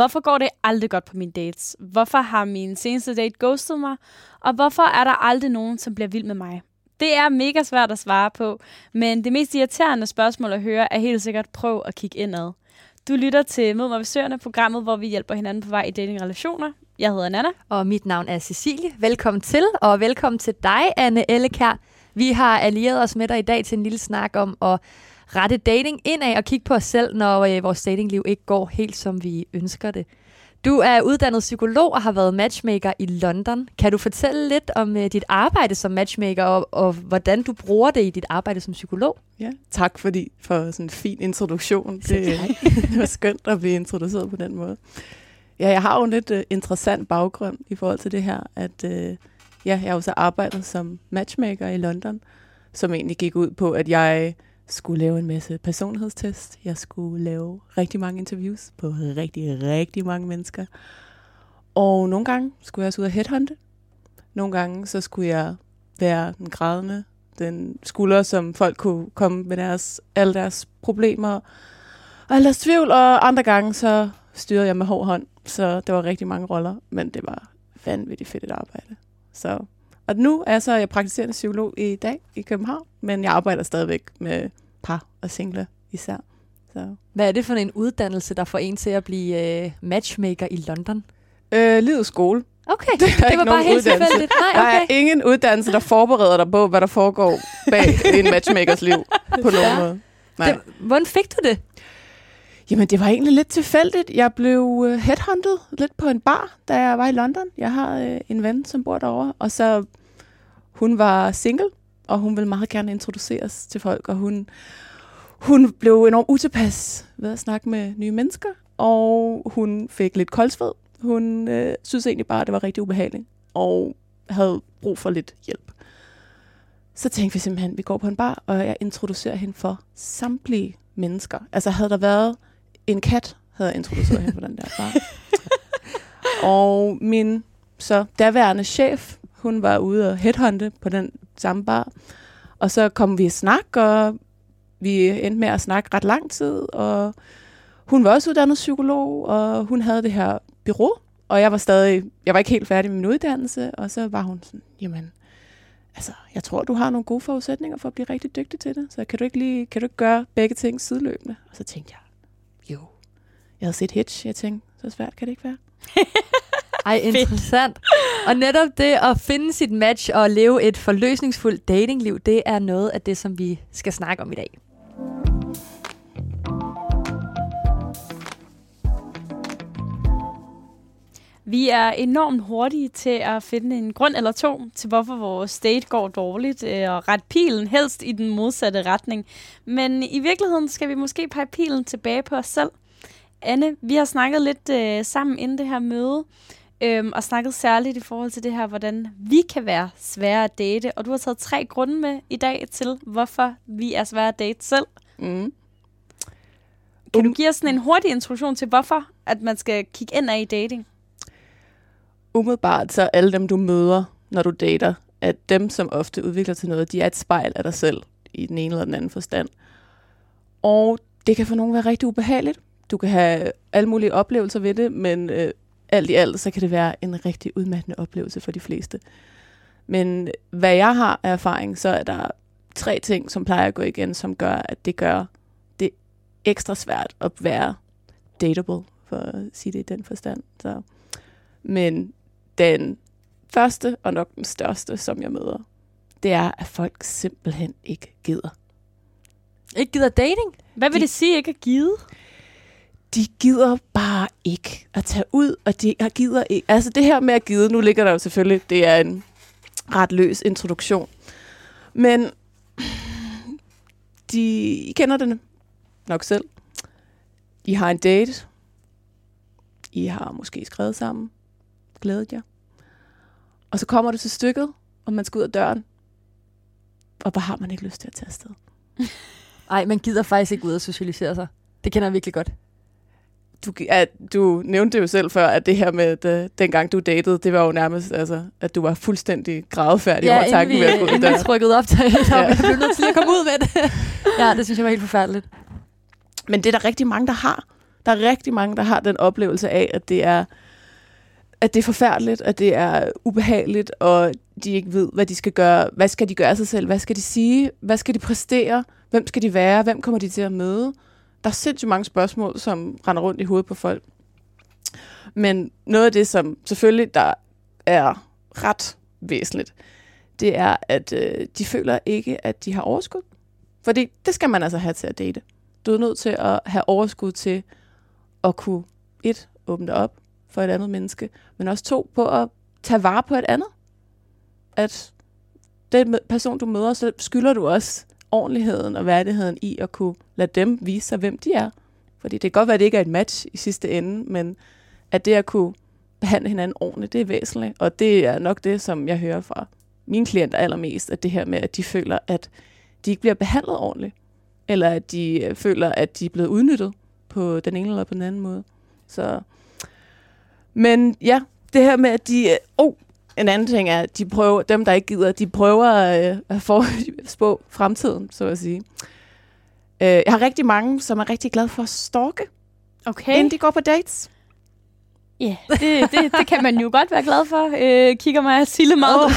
Hvorfor går det aldrig godt på mine dates? Hvorfor har min seneste date ghostet mig? Og hvorfor er der aldrig nogen, som bliver vild med mig? Det er mega svært at svare på, men det mest irriterende spørgsmål at høre er helt sikkert prøv at kigge indad. Du lytter til Mød mig ved Søerne, programmet, hvor vi hjælper hinanden på vej i datingrelationer. Jeg hedder Nana. Og mit navn er Cecilie. Velkommen til, og velkommen til dig, Anne Ellekær. Vi har allieret os med dig i dag til en lille snak om at rette dating indad og kigge på os selv, når øh, vores datingliv ikke går helt, som vi ønsker det. Du er uddannet psykolog og har været matchmaker i London. Kan du fortælle lidt om øh, dit arbejde som matchmaker, og, og hvordan du bruger det i dit arbejde som psykolog? Ja, tak fordi for sådan en fin introduktion. Det, det var skønt at blive introduceret på den måde. Ja, jeg har jo en lidt uh, interessant baggrund i forhold til det her, at uh, ja, jeg har jo så arbejdet som matchmaker i London, som egentlig gik ud på, at jeg skulle lave en masse personlighedstest. Jeg skulle lave rigtig mange interviews på rigtig, rigtig mange mennesker. Og nogle gange skulle jeg også ud og headhunte. Nogle gange så skulle jeg være den grædende, den skulder, som folk kunne komme med deres, alle deres problemer og alle deres tvivl. Og andre gange så styrede jeg med hård hånd, så det var rigtig mange roller, men det var vanvittigt fedt et arbejde. Så og nu er så jeg praktiserende psykolog i dag i København, men jeg arbejder stadigvæk med par og singler især. Så. Hvad er det for en uddannelse, der får en til at blive øh, matchmaker i London? Øh, livets skole. Okay, det, det var bare helt tilfældigt. Nej, okay. Der er ingen uddannelse, der forbereder dig på, hvad der foregår bag en matchmakers liv på nogen måde. Nej. Det, hvordan fik du det? Jamen, det var egentlig lidt tilfældigt. Jeg blev øh, headhunted lidt på en bar, da jeg var i London. Jeg har øh, en ven, som bor derovre, og så hun var single, og hun ville meget gerne introduceres til folk, og hun, hun blev enormt utilpas ved at snakke med nye mennesker, og hun fik lidt koldsved. Hun øh, synes egentlig bare, at det var rigtig ubehageligt, og havde brug for lidt hjælp. Så tænkte vi simpelthen, at vi går på en bar, og jeg introducerer hende for samtlige mennesker. Altså havde der været en kat, havde jeg introduceret hende for den der bar. og min så daværende chef, hun var ude og headhunte på den samme bar. Og så kom vi i snak, og vi endte med at snakke ret lang tid, og hun var også uddannet psykolog, og hun havde det her bureau, og jeg var stadig, jeg var ikke helt færdig med min uddannelse, og så var hun sådan, jamen, altså, jeg tror, du har nogle gode forudsætninger for at blive rigtig dygtig til det, så kan du ikke lige, kan du ikke gøre begge ting sideløbende? Og så tænkte jeg, jeg havde set Hitch, jeg tænkte, så svært kan det ikke være. Ej, interessant. og netop det at finde sit match og leve et forløsningsfuldt datingliv, det er noget af det, som vi skal snakke om i dag. Vi er enormt hurtige til at finde en grund eller to til, hvorfor vores date går dårligt, øh, og ret pilen helst i den modsatte retning. Men i virkeligheden skal vi måske pege pilen tilbage på os selv. Anne, vi har snakket lidt øh, sammen inden det her møde, øhm, og snakket særligt i forhold til det her, hvordan vi kan være svære at date. Og du har taget tre grunde med i dag til, hvorfor vi er svære at date selv. Mm. Kan um, du give os sådan en hurtig introduktion til, hvorfor at man skal kigge ind af i dating? Umiddelbart så alle dem, du møder, når du dater, at dem, som ofte udvikler til noget, de er et spejl af dig selv i den ene eller den anden forstand. Og det kan for nogen være rigtig ubehageligt. Du kan have alle mulige oplevelser ved det, men øh, alt i alt, så kan det være en rigtig udmattende oplevelse for de fleste. Men hvad jeg har af erfaring, så er der tre ting, som plejer at gå igen, som gør, at det gør det ekstra svært at være dateable, for at sige det i den forstand. Så. Men den første og nok den største, som jeg møder, det er, at folk simpelthen ikke gider. Ikke gider dating? Hvad vil de, det sige, ikke at gide? De gider bare ikke at tage ud, og de gider ikke. Altså det her med at gide, nu ligger der jo selvfølgelig, det er en ret løs introduktion. Men de, I kender den nok selv. I har en date. I har måske skrevet sammen. Glædet jer. Og så kommer det til stykket, og man skal ud af døren. Og hvor har man ikke lyst til at tage afsted? Nej, man gider faktisk ikke ud og socialisere sig. Det kender jeg virkelig godt. Du, at, du nævnte jo selv før, at det her med, at, dengang du datede, det var jo nærmest, altså, at du var fuldstændig grædefærdig Ja, over tanken vi, ved at gå ud vi døren. trykkede op til ja. Ja. jeg blev nødt til at komme ud med det. ja, det synes jeg var helt forfærdeligt. Men det er der rigtig mange, der har. Der er rigtig mange, der har den oplevelse af, at det er at det er forfærdeligt, at det er ubehageligt, og de ikke ved, hvad de skal gøre. Hvad skal de gøre af sig selv? Hvad skal de sige? Hvad skal de præstere? Hvem skal de være? Hvem kommer de til at møde? Der er sindssygt mange spørgsmål, som render rundt i hovedet på folk. Men noget af det, som selvfølgelig der er ret væsentligt, det er, at øh, de føler ikke, at de har overskud. Fordi det skal man altså have til at date. Du er nødt til at have overskud til at kunne, et, åbne dig op for et andet menneske, men også to, på at tage vare på et andet. At den person, du møder, så skylder du også ordentligheden og værdigheden i at kunne lade dem vise sig, hvem de er. Fordi det kan godt være, at det ikke er et match i sidste ende, men at det at kunne behandle hinanden ordentligt, det er væsentligt. Og det er nok det, som jeg hører fra mine klienter allermest, at det her med, at de føler, at de ikke bliver behandlet ordentligt, eller at de øh, føler, at de er blevet udnyttet på den ene eller på den anden måde. Så, men ja, det her med, at de... Øh, oh, en anden ting er, at de prøver, dem, der ikke gider, de prøver øh, at forspå fremtiden, så at sige. Øh, jeg har rigtig mange, som er rigtig glade for at stalke, Okay. inden de går på dates. Ja, det, det, det kan man jo godt være glad for. Øh, kigger mig og Sille meget oh.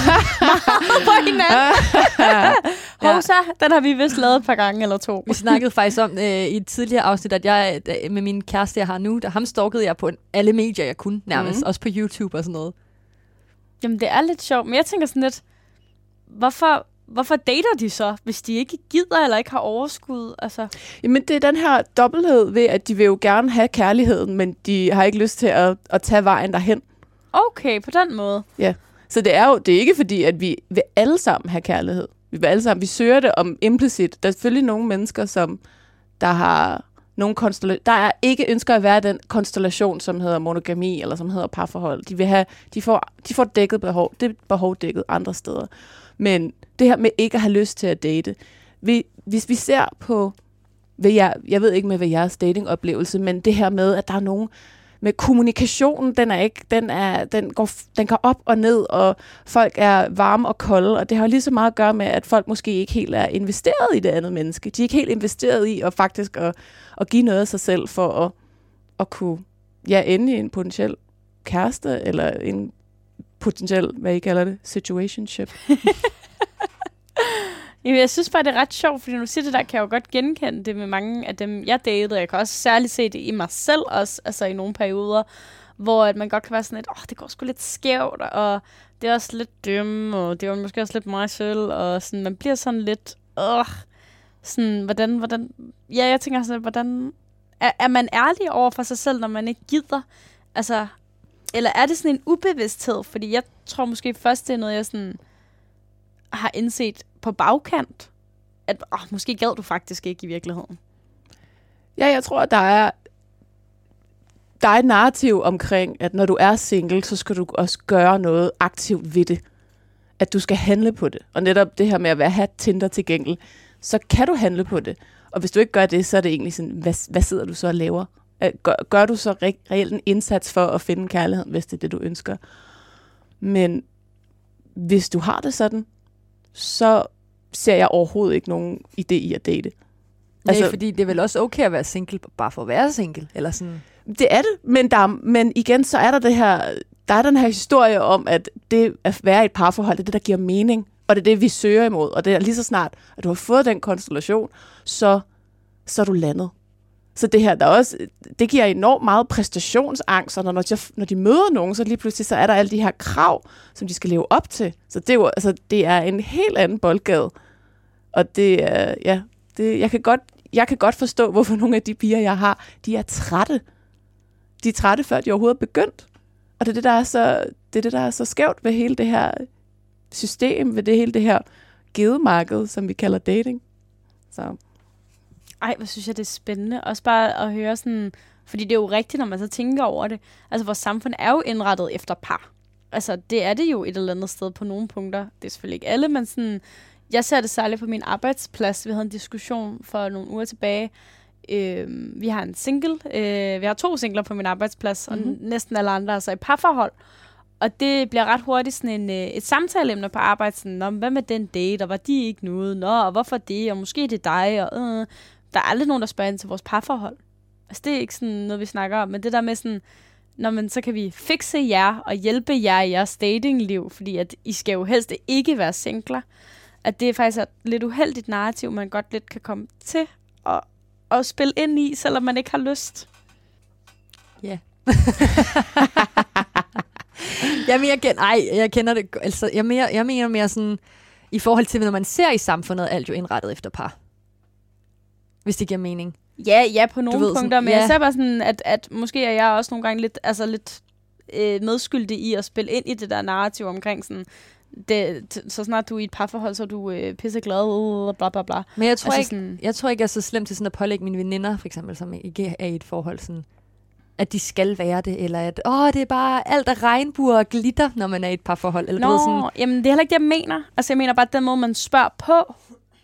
på hinanden. Ja. Hovsa, den har vi vist lavet et par gange eller to. Vi snakkede faktisk om øh, i et tidligere afsnit, at jeg øh, med min kæreste, jeg har nu, der ham stalkede jeg på alle medier, jeg kunne nærmest. Mm. Også på YouTube og sådan noget. Jamen, det er lidt sjovt, men jeg tænker sådan lidt, hvorfor, hvorfor dater de så, hvis de ikke gider eller ikke har overskud? Altså, Jamen, det er den her dobbelthed ved, at de vil jo gerne have kærligheden, men de har ikke lyst til at, at tage vejen derhen. okay, på den måde. Så det er jo det er ikke fordi, at vi vil alle sammen have kærlighed. Vi vil alle sammen, vi søger det om implicit. Der er selvfølgelig nogle mennesker, som der har nogen konstellation, der er ikke ønsker at være i den konstellation, som hedder monogami, eller som hedder parforhold. De vil have, de får, de får dækket behov, det behov dækket andre steder. Men det her med ikke at have lyst til at date, vi, hvis vi ser på, hvad jeg, jeg ved ikke med hvad jeres datingoplevelse, men det her med, at der er nogen, med kommunikationen, den er ikke, den er, den går, den går op og ned, og folk er varme og kolde, og det har lige så meget at gøre med, at folk måske ikke helt er investeret i det andet menneske. De er ikke helt investeret i at faktisk at, at give noget af sig selv for at, at kunne ja, ende i en potentiel kæreste, eller en potentiel, hvad I kalder det, situationship. Jamen, jeg synes bare, det er ret sjovt, fordi når du siger det der, kan jeg jo godt genkende det med mange af dem, jeg datede. Jeg kan også særligt se det i mig selv også, altså i nogle perioder, hvor at man godt kan være sådan lidt, åh, oh, det går sgu lidt skævt, og det er også lidt dømme, og det var måske også lidt mig selv, og sådan, man bliver sådan lidt, åh, sådan, hvordan, hvordan, ja, jeg tænker sådan, hvordan, er, er man ærlig over for sig selv, når man ikke gider? Altså, eller er det sådan en ubevidsthed? Fordi jeg tror måske først, det er noget, jeg sådan har indset på bagkant, at åh, måske gad du faktisk ikke i virkeligheden. Ja, jeg tror, at der er, der er et narrativ omkring, at når du er single, så skal du også gøre noget aktivt ved det. At du skal handle på det. Og netop det her med at være have Tinder tilgængelig, så kan du handle på det. Og hvis du ikke gør det, så er det egentlig sådan, hvad, hvad sidder du så og laver? Gør, gør du så re- reelt en indsats for at finde kærligheden, hvis det er det, du ønsker? Men hvis du har det sådan, så ser jeg overhovedet ikke nogen idé i at date. Nej, Altså- fordi det er vel også okay at være single, bare for at være single. Eller sådan. Det er det, men, der, er- men igen, så er der det her, der er den her historie om, at det at være i et parforhold, det er det, der giver mening, og det er det, vi søger imod, og det er lige så snart, at du har fået den konstellation, så, så er du landet. Så det her, der også, det giver enormt meget præstationsangst, og når de, når de møder nogen, så lige pludselig, så er der alle de her krav, som de skal leve op til. Så det er jo, altså, det er en helt anden boldgade. Og det er, ja, det, jeg, kan godt, jeg kan godt forstå, hvorfor nogle af de piger, jeg har, de er trætte. De er trætte, før de overhovedet er begyndt. Og det er det, der er så, det er det, der er så skævt ved hele det her system, ved det hele det her gedemarked, som vi kalder dating. Så ej, hvor synes jeg, det er spændende. Også bare at høre sådan, fordi det er jo rigtigt, når man så tænker over det. Altså, vores samfund er jo indrettet efter par. Altså, det er det jo et eller andet sted på nogle punkter. Det er selvfølgelig ikke alle, men sådan, jeg ser det særligt på min arbejdsplads. Vi havde en diskussion for nogle uger tilbage. Øh, vi har en single. Øh, vi har to singler på min arbejdsplads, mm-hmm. og Mhm. næsten alle andre er så i parforhold. Og det bliver ret hurtigt sådan en, øh, et samtaleemne på arbejde. Sådan, Nå, hvad med den date, og var de ikke noget? Nå, og hvorfor det? Og måske det er dig. Og, øh. Der er aldrig nogen, der spørger ind til vores parforhold. Altså, det er ikke sådan noget, vi snakker om. Men det der med sådan, når man så kan vi fikse jer og hjælpe jer i jeres datingliv, fordi at I skal jo helst ikke være singler. At det er faktisk et lidt uheldigt narrativ, man godt lidt kan komme til at, at spille ind i, selvom man ikke har lyst. Ja. Jamen, jeg, kender, ej, jeg kender det. Altså, jeg, mere, jeg mener mere sådan, i forhold til, når man ser i samfundet, alt jo indrettet efter par. Hvis det giver mening. Ja, ja, på nogle ved, punkter, sådan- men ja. jeg ser bare sådan, at, at måske er jeg også nogle gange lidt, altså lidt øh, medskyldig i at spille ind i det der narrativ omkring sådan, det, så snart du er i et parforhold, så er du øh, pisseglad, bla bla bla. Men jeg tror, Altså ikke, sådan- jeg tror ikke, jeg er så slemt til sådan at pålægge mine veninder, for eksempel, som ikke er i et forhold, sådan, at de skal være det, eller at åh, det er bare alt af regnbuer og glitter, når man er i et parforhold. Eller, Nå, du ved, sådan, jamen det er heller ikke det, jeg mener. Altså jeg mener bare, at den måde, man spørger på,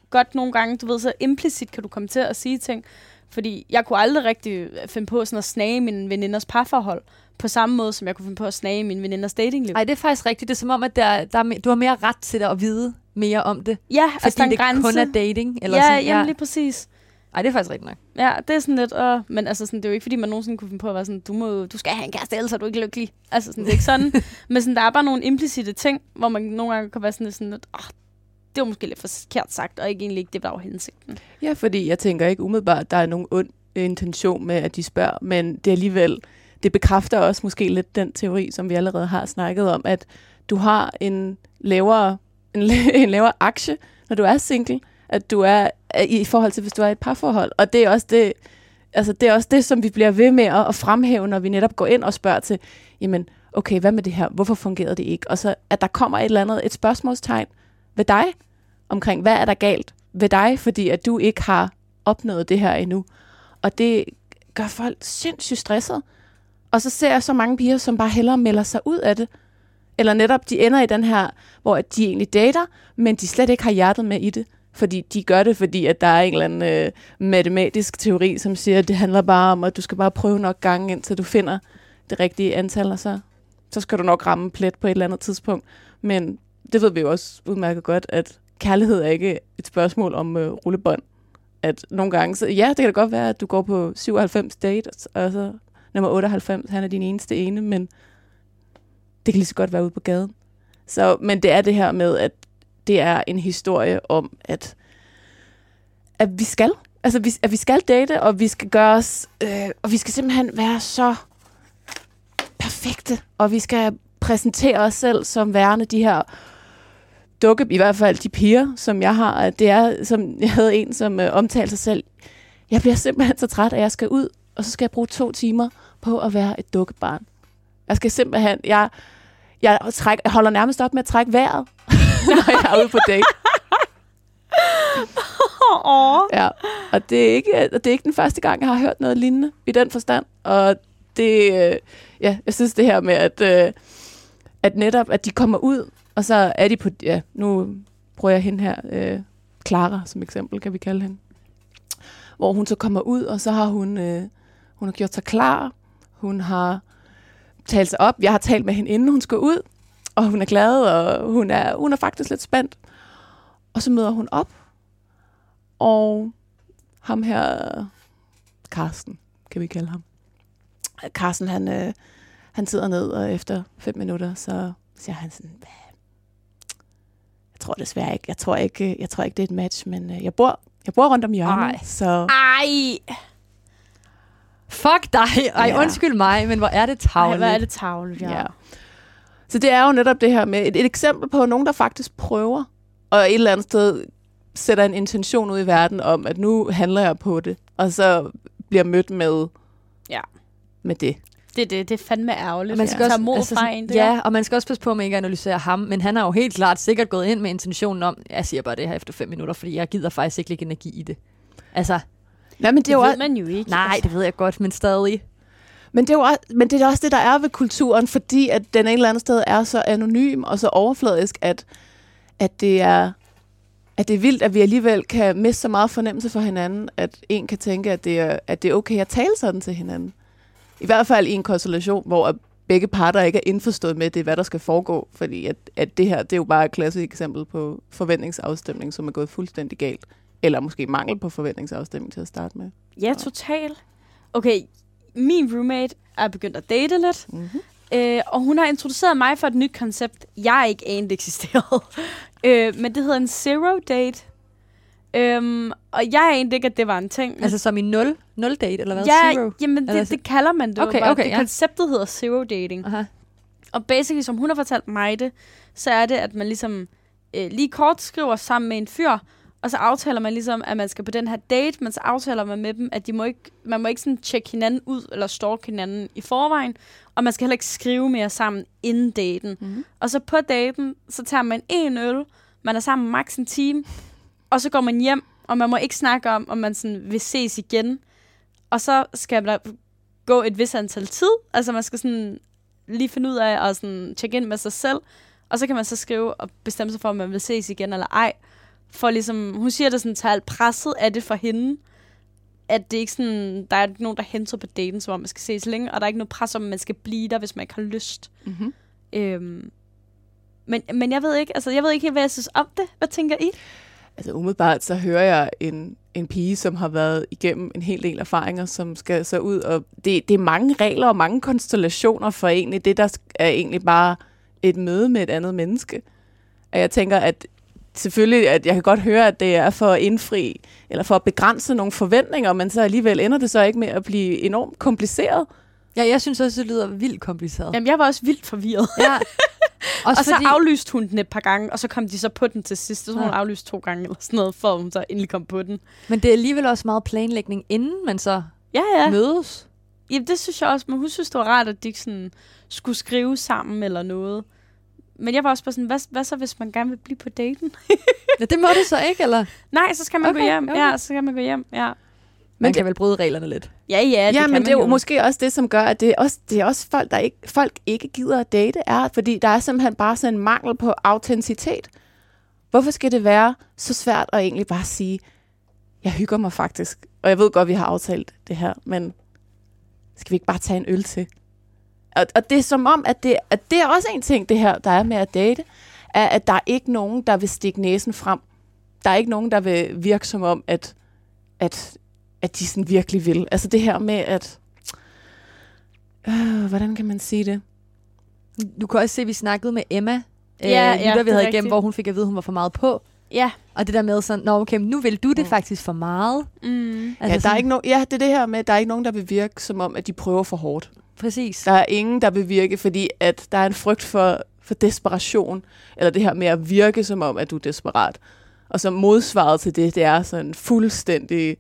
godt nogle gange, du ved, så implicit kan du komme til at sige ting. Fordi jeg kunne aldrig rigtig finde på sådan at snage min veninders parforhold, på samme måde, som jeg kunne finde på at snage min veninders datingliv. Ej, det er faktisk rigtigt. Det er som om, at der, der er, du har mere ret til at vide mere om det. ja, Fordi altså er en det grænse. kun er dating. Eller ja, sådan, jamen lige præcis. Ej, det er faktisk rigtigt nok. Ja, det er sådan lidt, øh, men altså sådan, det er jo ikke, fordi man nogensinde kunne finde på at være sådan, du, må, du skal have en kæreste, ellers er du ikke lykkelig. Altså sådan, det er ikke sådan. men sådan, der er bare nogle implicite ting, hvor man nogle gange kan være sådan lidt, sådan lidt oh, det var måske lidt forkert sagt, og ikke egentlig ikke det, der var hensigten. Ja, fordi jeg tænker ikke umiddelbart, at der er nogen ond intention med, at de spørger, men det alligevel, det bekræfter også måske lidt den teori, som vi allerede har snakket om, at du har en lavere, en, en lavere aktie, når du er single, at du er er i forhold til, hvis du er i et parforhold. Og det er også det, altså det, er også det som vi bliver ved med at, at fremhæve, når vi netop går ind og spørger til, jamen, okay, hvad med det her? Hvorfor fungerede det ikke? Og så, at der kommer et eller andet, et spørgsmålstegn ved dig, omkring, hvad er der galt ved dig, fordi at du ikke har opnået det her endnu. Og det gør folk sindssygt stresset. Og så ser jeg så mange piger, som bare hellere melder sig ud af det. Eller netop, de ender i den her, hvor de egentlig dater, men de slet ikke har hjertet med i det. Fordi de gør det, fordi at der er en eller anden øh, matematisk teori, som siger, at det handler bare om, at du skal bare prøve nok gange, indtil du finder det rigtige antal, og så, så skal du nok ramme plet på et eller andet tidspunkt. Men det ved vi jo også udmærket godt, at kærlighed er ikke et spørgsmål om øh, rullebånd. At nogle gange, så ja, det kan da godt være, at du går på 97 date, og så- og så nummer 98, han er din eneste ene, men det kan lige så godt være ude på gaden. Så, men det er det her med, at det er en historie om, at, at vi skal. Altså, vi, at vi skal date, og vi skal gøre os, øh, og vi skal simpelthen være så perfekte, og vi skal præsentere os selv som værende de her dukke, i hvert fald de piger, som jeg har. Det er, som jeg havde en, som øh, omtalte sig selv. Jeg bliver simpelthen så træt, at jeg skal ud, og så skal jeg bruge to timer på at være et dukkebarn. Jeg skal simpelthen, jeg, jeg, træk, jeg holder nærmest op med at trække vejret, når jeg er ude på date. Åh, Ja, og det er, ikke, og det er ikke den første gang, jeg har hørt noget lignende i den forstand. Og det, øh, ja, jeg synes det her med, at, øh, at netop, at de kommer ud, og så er de på, ja, nu bruger jeg hende her, øh, Clara som eksempel, kan vi kalde hende. Hvor hun så kommer ud, og så har hun, øh, hun har gjort sig klar, hun har talt sig op, jeg har talt med hende, inden hun skal ud, og hun er glad, og hun er, hun er faktisk lidt spændt. Og så møder hun op, og ham her, Carsten, kan vi kalde ham. Carsten, han, øh, han sidder ned, og efter fem minutter, så siger han sådan, "Hvad? Jeg tror desværre ikke, jeg tror ikke, jeg tror ikke det er et match, men øh, jeg bor, jeg bor rundt om hjørnet, Ej. så ej, Fuck dig! Ej, Ja. undskyld mig, men hvor er det ej, tavligt. hvor er det tavligt, ja. Ja. Så det er jo netop det her med et, et eksempel på nogen, der faktisk prøver, og et eller andet sted sætter en intention ud i verden om, at nu handler jeg på det, og så bliver mødt med, Ja. med det. Det, er det, det er fandme ærgerligt. Og Man skal ja. også, tage mod altså, fra en. Det ja, og man skal også passe på, at man ikke analyserer ham, men han har jo helt klart sikkert gået ind med intentionen om, jeg siger bare det her efter fem minutter, fordi jeg gider faktisk ikke lægge energi i det. Altså, Nej, men det Det, er jo ved man jo ikke. Nej, det ved jeg godt, men stadig. Men det, er jo også, men det er også det, der er ved kulturen, fordi at den et eller andet sted er så anonym og så overfladisk, at, at, det er, at det er vildt, at vi alligevel kan miste så meget fornemmelse for hinanden, at en kan tænke, at det er, at det er okay at tale sådan til hinanden. I hvert fald i en konstellation, hvor begge parter ikke er indforstået med, det er, hvad der skal foregå. Fordi at, at det her, det er jo bare et klassisk eksempel på forventningsafstemning, som er gået fuldstændig galt. Eller måske mangel på forventningsafstemning til at starte med. Ja, total. Okay, min roommate er begyndt at date lidt, Mm-hmm. øh, og hun har introduceret mig for et nyt koncept, jeg ikke anede eksisterede. øh, men det hedder en zero date. Øhm, og jeg anede ikke, at det var en ting. Altså som i 0, 0 date, eller hvad? ja, Zero? jamen det, det kalder man det. Okay, bare. okay, det ja. konceptet hedder zero dating. Aha. Og basically, som hun har fortalt mig det, så er det, at man ligesom øh, lige kort skriver sammen med en fyr, og så aftaler man ligesom, at man skal på den her date, men så aftaler man med dem, at de må ikke, man må ikke sådan tjekke hinanden ud, eller stalke hinanden i forvejen, og man skal heller ikke skrive mere sammen inden daten. Mm-hmm. Og så på daten, så tager man en øl, man er sammen maks en time, og så går man hjem, og man må ikke snakke om, om man sådan vil ses igen. Og så skal der gå et vis antal tid, altså man skal sådan lige finde ud af at sådan tjekke ind med sig selv, og så kan man så skrive og bestemme sig for, om man vil ses igen eller ej. For ligesom, hun siger det sådan, tager alt presset af det for hende, at det ikke sådan, der er ikke nogen, der henter på daten, som om man skal ses længe, og der er ikke noget pres om, at man skal blive der, hvis man ikke har lyst. Mm-hmm. Øhm, men, men jeg ved ikke, altså jeg ved ikke helt, hvad jeg synes om det. Hvad tænker I? Altså umiddelbart, så hører jeg en, en pige, som har været igennem en hel del erfaringer, som skal så ud, og det, det er mange regler og mange konstellationer for egentlig det, der er egentlig bare et møde med et andet menneske. Og jeg tænker, at selvfølgelig, at jeg kan godt høre, at det er for at indfri, eller for at begrænse nogle forventninger, men så alligevel ender det så ikke med at blive enormt kompliceret. Ja, jeg synes også, det lyder vildt kompliceret. Jamen, jeg var også vildt forvirret. Ja. Også og så fordi, aflyste hun den et par gange, og så kom de så på den til sidst. Så hun Ja. aflyst to gange eller sådan noget, for hun så endelig kom på den. men det er alligevel også meget planlægning, inden man så Ja, ja. ja. mødes. Jamen, det synes jeg også, men hun synes, det var rart, at de ikke sådan skulle skrive sammen eller noget. Men jeg var også bare sådan, hvad, hvad så, hvis man gerne vil blive på daten? Ja, det må du så ikke, eller? Nej, så skal man Okay, gå hjem. okay. Ja, så skal man gå hjem. Ja, Man Men kan det- vel bryde reglerne lidt. ja, ja det ja, kan men man det er jo måske også det, som gør, at det er også, det er også folk, der ikke, folk ikke gider at date, er, fordi der er simpelthen bare sådan en mangel på autenticitet. Hvorfor skal det være så svært at egentlig bare sige, jeg hygger mig faktisk, og jeg ved godt, vi har aftalt det her, men skal vi ikke bare tage en øl til? Og, og det er som om, at det, at det er også en ting, det her, der er med at date, er, at der er ikke nogen, der vil stikke næsen frem. Der er ikke nogen, der vil virke som om, at, at, at de sådan virkelig vil. Altså det her med, at... Øh, hvordan kan man sige det? Du kan også se, at vi snakkede med Emma, Ja, øh, ja, lytter, vi havde igennem, hvor hun fik at vide, at hun var for meget på. Ja. Og det der med sådan, Nå, okay, nu vil du det Mm. faktisk for meget. Mm. Altså, ja, der er ikke no- ja, det er det her med, at der er ikke nogen, der vil virke som om, at de prøver for hårdt. Præcis. Der er ingen, der vil virke, fordi at der er en frygt for, for desperation, eller det her med at virke som om, at du er desperat. Og så modsvaret til det, det er sådan fuldstændig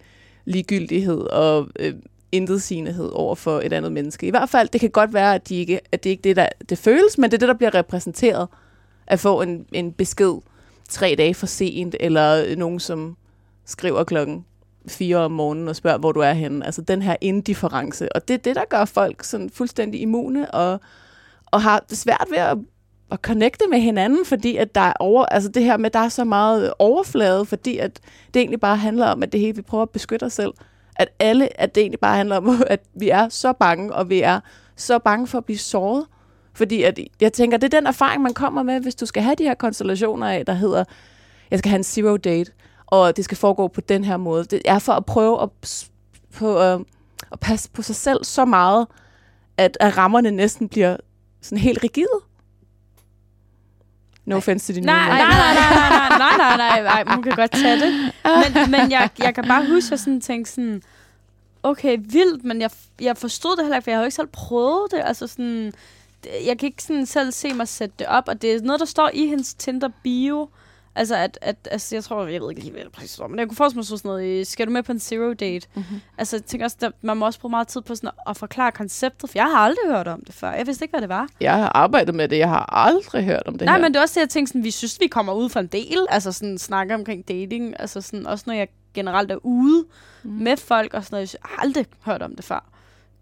ligegyldighed og øh, intetsigenhed over for et andet menneske. I hvert fald, det kan godt være, at, de ikke, at det ikke er det, der det føles, men det er det, der bliver repræsenteret at få en, en besked tre dage for sent, eller øh, nogen, som skriver klokken fire om morgenen og spørger, hvor du er henne. Altså den her indifference. Og det er det, der gør folk sådan fuldstændig immune og, og har det svært ved at, at connecte med hinanden, fordi at der er over, altså det her med, at der er så meget overflade, fordi at det egentlig bare handler om, at det hele, vi prøver at beskytte os selv. At alle, at det egentlig bare handler om, at vi er så bange, og vi er så bange for at blive såret. Fordi at, jeg tænker, det er den erfaring, man kommer med, hvis du skal have de her konstellationer af, der hedder, jeg skal have en zero date, og det skal foregå på den her måde. Det er for at prøve at, på, øh, at passe på sig selv så meget, at, at rammerne næsten bliver sådan helt rigide. No offense til nye Nej, nej, nej, nej, nej, nej, nej, nej, nej, hun kan godt tage det. Men, men jeg, jeg kan bare huske, at jeg sådan tænkte sådan, okay, vildt, men jeg, jeg forstod det heller ikke, for jeg har jo ikke selv prøvet det. Altså sådan, jeg kan ikke sådan selv se mig sætte det op, og det er noget, der står i hendes Tinder bio, Altså, at, at, altså, jeg tror, jeg ved ikke lige, hvad det præcis var, men jeg kunne forestille mig sådan noget, skal du med på en zero date? Mm-hmm. Altså, jeg tænker også, at man må også bruge meget tid på sådan at forklare konceptet, for jeg har aldrig hørt om det før. Jeg vidste ikke, hvad det var. Jeg har arbejdet med det. Jeg har aldrig hørt om det Nej, her. men det er også det, jeg tænkte, sådan, vi synes, vi kommer ud for en del, altså sådan snakker omkring dating, altså sådan, også når jeg generelt er ude mm. med folk og sådan noget, jeg har aldrig hørt om det før.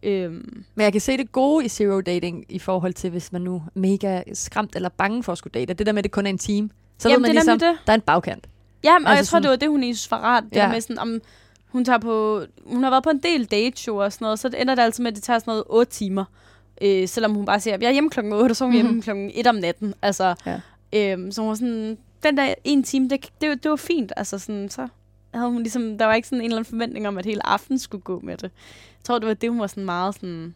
Øhm, Men jeg kan se det gode i zero dating i forhold til, hvis man nu er mega skræmt eller bange for at skulle date. Det der med, at det kun er en time. Så Jamen, ved man det er ligesom, det. der er en bagkant. Ja, og Altså jeg tror, sådan- det var det, hun var rart. Det Ja. med sådan, om hun tager på... Hun har været på en del date og sådan noget, så det ender det altid med, at det tager sådan noget 8 timer. Øh, selvom hun bare siger, at jeg er hjemme klokken 8, og så er hun Mhm. hjemme klokken 1 om natten. Altså, Ja. øhm, så hun var sådan, den der en time, det, det, var- det var fint. Altså sådan, så havde hun ligesom, der var ikke sådan en eller anden forventning om, at hele aften skulle gå med det. Jeg tror, det var det, hun var sådan meget sådan,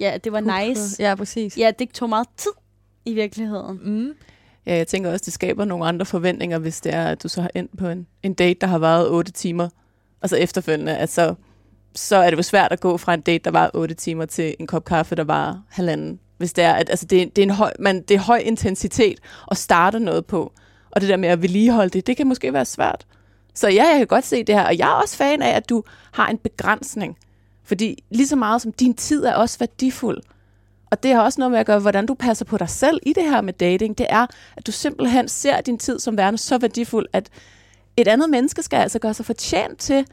ja, det var nice. Ja, præcis. Ja, det tog meget tid i virkeligheden. Mm. Ja, jeg tænker også, det skaber nogle andre forventninger, hvis det er, at du så har endt på en, en date, der har varet 8 timer. Og så efterfølgende, at så, så er det jo svært at gå fra en date, der var 8 timer, til en kop kaffe, der var halvanden. Hvis det er, at altså det, det, er en høj, man, det er høj intensitet at starte noget på. Og det der med at vedligeholde det, det kan måske være svært. Så ja, jeg kan godt se det her. Og jeg er også fan af, at du har en begrænsning. Fordi lige så meget som din tid er også værdifuld. Og det har også noget med at gøre, hvordan du passer på dig selv i det her med dating. Det er, at du simpelthen ser din tid som værende så værdifuld, at et andet menneske skal altså gøre sig fortjent til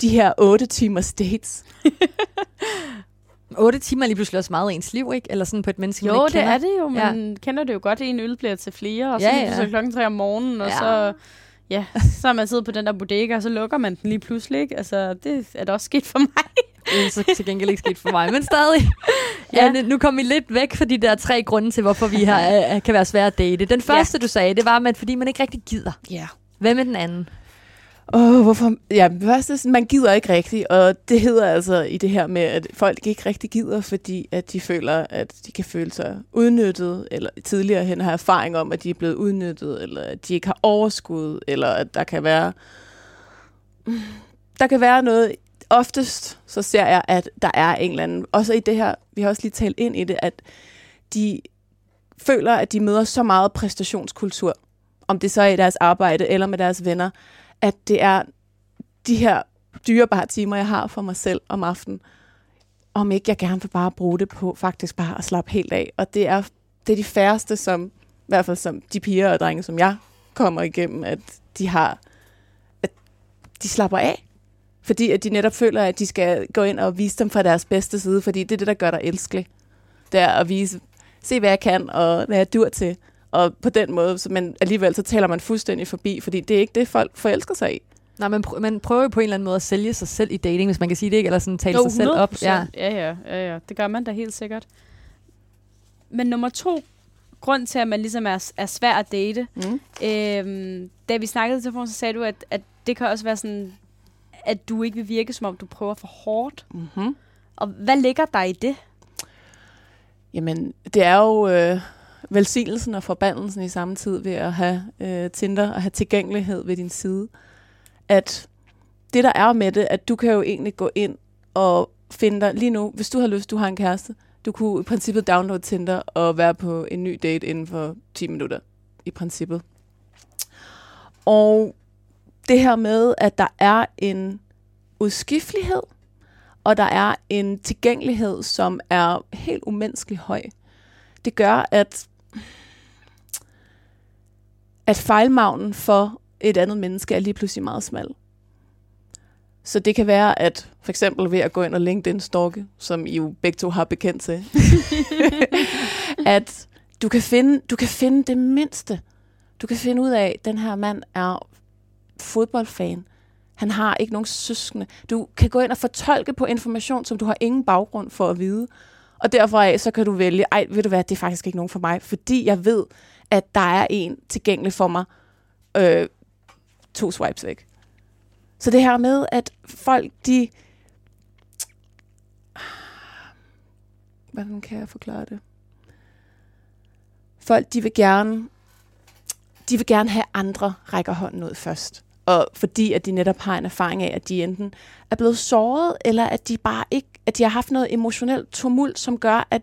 de her 8 timers dates. 8 timer er lige pludselig også meget ens liv, ikke? Eller sådan på et menneske, man Jo, ikke det kender. er det jo. Man ja. kender det jo godt. En øl bliver til flere, og så Ja, ja, ja. ja. så klokken tre om morgenen, og Ja. så, ja, så er man siddet på den der bodega, og så lukker man den lige pludselig. Ikke? Altså, det er da også sket for mig. Er så til gengæld ikke sket for mig, men stadig. ja. Anne, nu kom vi lidt væk fra de der tre grunde til, hvorfor vi her øh, kan være svære at date. Den første, ja. du sagde, det var, at fordi man ikke rigtig gider. Ja. Hvad med den anden? Åh, hvorfor? Ja, det første er sådan, man gider ikke rigtigt, og det hedder altså i det her med, at folk ikke rigtig gider, fordi at de føler, at de kan føle sig udnyttet, eller tidligere hen har erfaring om, at de er blevet udnyttet, eller at de ikke har overskud, eller at der kan være... Der kan være noget... Oftest så ser jeg, at der er en eller anden... Også i det her, vi har også lige talt ind i det, at de føler, at de møder så meget præstationskultur, om det så er i deres arbejde eller med deres venner, at det er de her dyrebare timer, jeg har for mig selv om aftenen, om ikke jeg gerne vil bare bruge det på faktisk bare at slappe helt af. Og det er, det er de færreste, som, i hvert fald som de piger og drenge, som jeg kommer igennem, at de har, at de slapper af. Fordi at de netop føler, at de skal gå ind og vise dem fra deres bedste side, fordi det er det, der gør dig elskelig. Det er at vise, se hvad jeg kan, og hvad jeg dur til. Og på den måde, så, men alligevel så taler man fuldstændig forbi, fordi det er ikke det, folk forelsker sig i. Nej, man, pr- man prøver jo på en eller anden måde at sælge sig selv i dating, hvis man kan sige det, ikke? Eller sådan tale sig selv op. Ja. ja, ja, ja, ja. Det gør man da helt sikkert. Men nummer to grund til, at man ligesom er, er svær at date, Mm. øhm, da vi snakkede i telefonen, så sagde du, at, at det kan også være sådan, at du ikke vil virke, som om du prøver for hårdt. Mm-hmm. Og hvad ligger der i det? Jamen, det er jo øh, velsignelsen og forbandelsen i samme tid ved at have øh, Tinder og have tilgængelighed ved din side. At det, der er med det, at du kan jo egentlig gå ind og finde dig lige nu, hvis du har lyst, du har en kæreste, du kunne i princippet downloade Tinder og være på en ny date inden for 10 minutter, i princippet. Og det her med, at der er en udskiftelighed, og der er en tilgængelighed, som er helt umenneskelig høj. Det gør, at, at fejlmagnen for et andet menneske er lige pludselig meget smal. Så det kan være, at for eksempel ved at gå ind og LinkedIn stalke, som I jo begge to har bekendt til, at du kan, finde, du kan finde det mindste. Du kan finde ud af, at den her mand er fodboldfan. Han har ikke nogen søskende. Du kan gå ind og fortolke på information, som du har ingen baggrund for at vide. Og derfor af, så kan du vælge, ej, ved du hvad, det er faktisk ikke nogen for mig, fordi jeg ved, at der er en tilgængelig for mig øh, to swipes væk. Så det her med, at folk, de... Hvordan kan jeg forklare det? Folk, de vil gerne... De vil gerne have andre rækker hånden ud først. Og fordi at de netop har en erfaring af, at de enten er blevet såret, eller at de bare ikke, at de har haft noget emotionelt tumult, som gør, at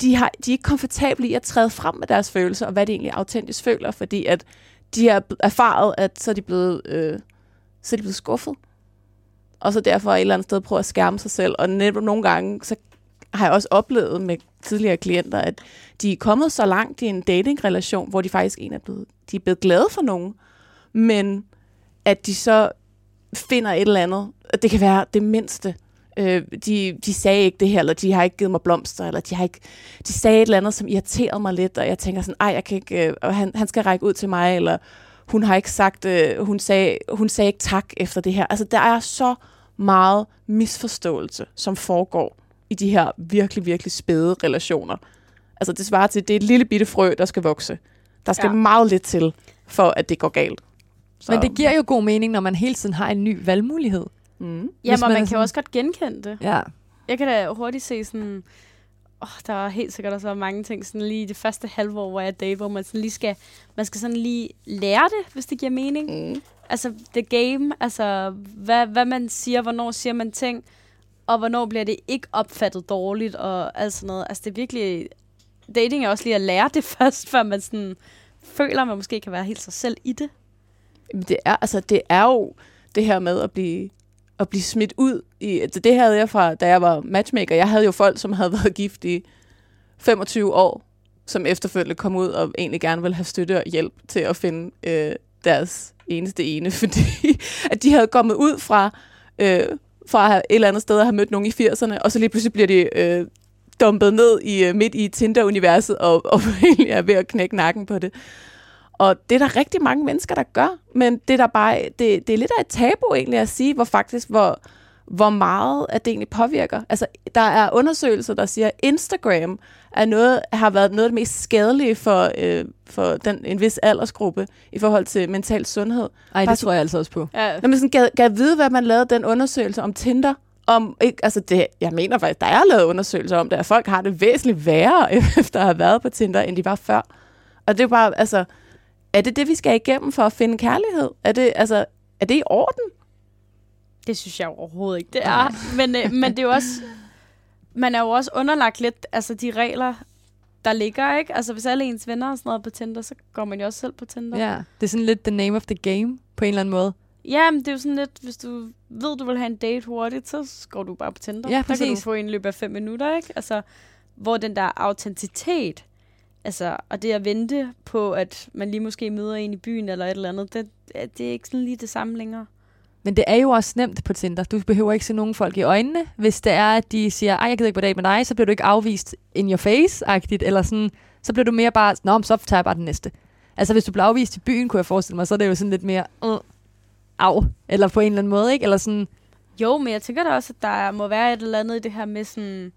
de, har, de er ikke komfortable i at træde frem med deres følelser, og hvad de egentlig autentisk føler, fordi at de har erfaret, at så er de blevet, øh, så er de blevet skuffet. Og så derfor et eller andet sted prøve at skærme sig selv. Og netop nogle gange, så har jeg også oplevet med tidligere klienter, at de er kommet så langt i en datingrelation, hvor de faktisk en er blevet, de er blevet glade for nogen, men at de så finder et eller andet, det kan være det mindste, øh, de, de sagde ikke det her, eller de har ikke givet mig blomster, eller de har ikke, de sagde et eller andet, som irriterede mig lidt, og jeg tænker sådan, ej, jeg kan ikke, øh, han, han skal række ud til mig, eller hun har ikke sagt, øh, hun, sagde, hun sagde ikke tak efter det her. Altså, der er så meget misforståelse, som foregår i de her virkelig, virkelig spæde relationer. Altså, det svarer til, at det er et lille bitte frø, der skal vokse. Der skal ja. meget lidt til, for at det går galt. Så. Men det giver jo god mening, når man hele tiden har en ny valgmulighed. Mm. Jamen, man, man kan sådan... også godt genkende det. Ja. Jeg kan da hurtigt se sådan... Oh, der er helt sikkert også mange ting sådan lige det første halve år, hvor jeg date, hvor man sådan lige skal, man skal sådan lige lære det, hvis det giver mening. Mm. Altså, the game, altså, hvad, hvad man siger, hvornår siger man ting, og hvornår bliver det ikke opfattet dårligt, og alt sådan noget. Altså, det er virkelig, dating er også lige at lære det først, før man sådan føler, at man måske kan være helt sig selv i det. Det er, altså, det er jo det her med at blive at blive smidt ud. I, altså det havde jeg fra, da jeg var matchmaker. Jeg havde jo folk, som havde været gift i 25 år, som efterfølgende kom ud og egentlig gerne ville have støtte og hjælp til at finde øh, deres eneste ene, fordi at de havde kommet ud fra, øh, fra et eller andet sted at have mødt nogen i 80'erne, og så lige pludselig bliver de øh, dumpet ned i øh, midt i Tinder-universet og, og egentlig er ved at knække nakken på det. Og det er der rigtig mange mennesker, der gør, men det er, der bare, det, det er lidt af et tabu egentlig at sige, hvor faktisk, hvor, hvor meget at det egentlig påvirker. Altså, der er undersøgelser, der siger, at Instagram er noget, har været noget af det mest skadelige for, øh, for den, en vis aldersgruppe i forhold til mental sundhed. Ej, det faktisk, tror jeg altså også på. Ja. Når man sådan gav, gav vide, hvad man lavede den undersøgelse om Tinder, om, ikke, altså det, jeg mener faktisk, der er lavet undersøgelser om det, at folk har det væsentligt værre, efter at have været på Tinder, end de var før. Og det er bare, altså, er det det, vi skal igennem for at finde kærlighed? Er det, altså, er det i orden? Det synes jeg overhovedet ikke, det er. men, øh, men det er jo også... Man er jo også underlagt lidt altså de regler, der ligger, ikke? Altså, hvis alle ens venner og sådan noget på Tinder, så går man jo også selv på Tinder. Ja, det er sådan lidt the name of the game, på en eller anden måde. Ja, men det er jo sådan lidt, hvis du ved, du vil have en date hurtigt, så går du bare på Tinder. Ja, præcis. Der kan du få en løb af fem minutter, ikke? Altså, hvor den der autenticitet, Altså, og det at vente på, at man lige måske møder en i byen eller et eller andet, det, det er ikke sådan lige det samme længere. Men det er jo også nemt på Tinder. Du behøver ikke se nogen folk i øjnene. Hvis det er, at de siger, ej, jeg gider ikke på date med dig, så bliver du ikke afvist in your face-agtigt, eller sådan, så bliver du mere bare, nå, så tager jeg bare den næste. Altså, hvis du bliver afvist i byen, kunne jeg forestille mig, så er det jo sådan lidt mere, øh, af, eller på en eller anden måde, ikke? Eller sådan... Jo, men jeg tænker da også, at der må være et eller andet i det her med sådan,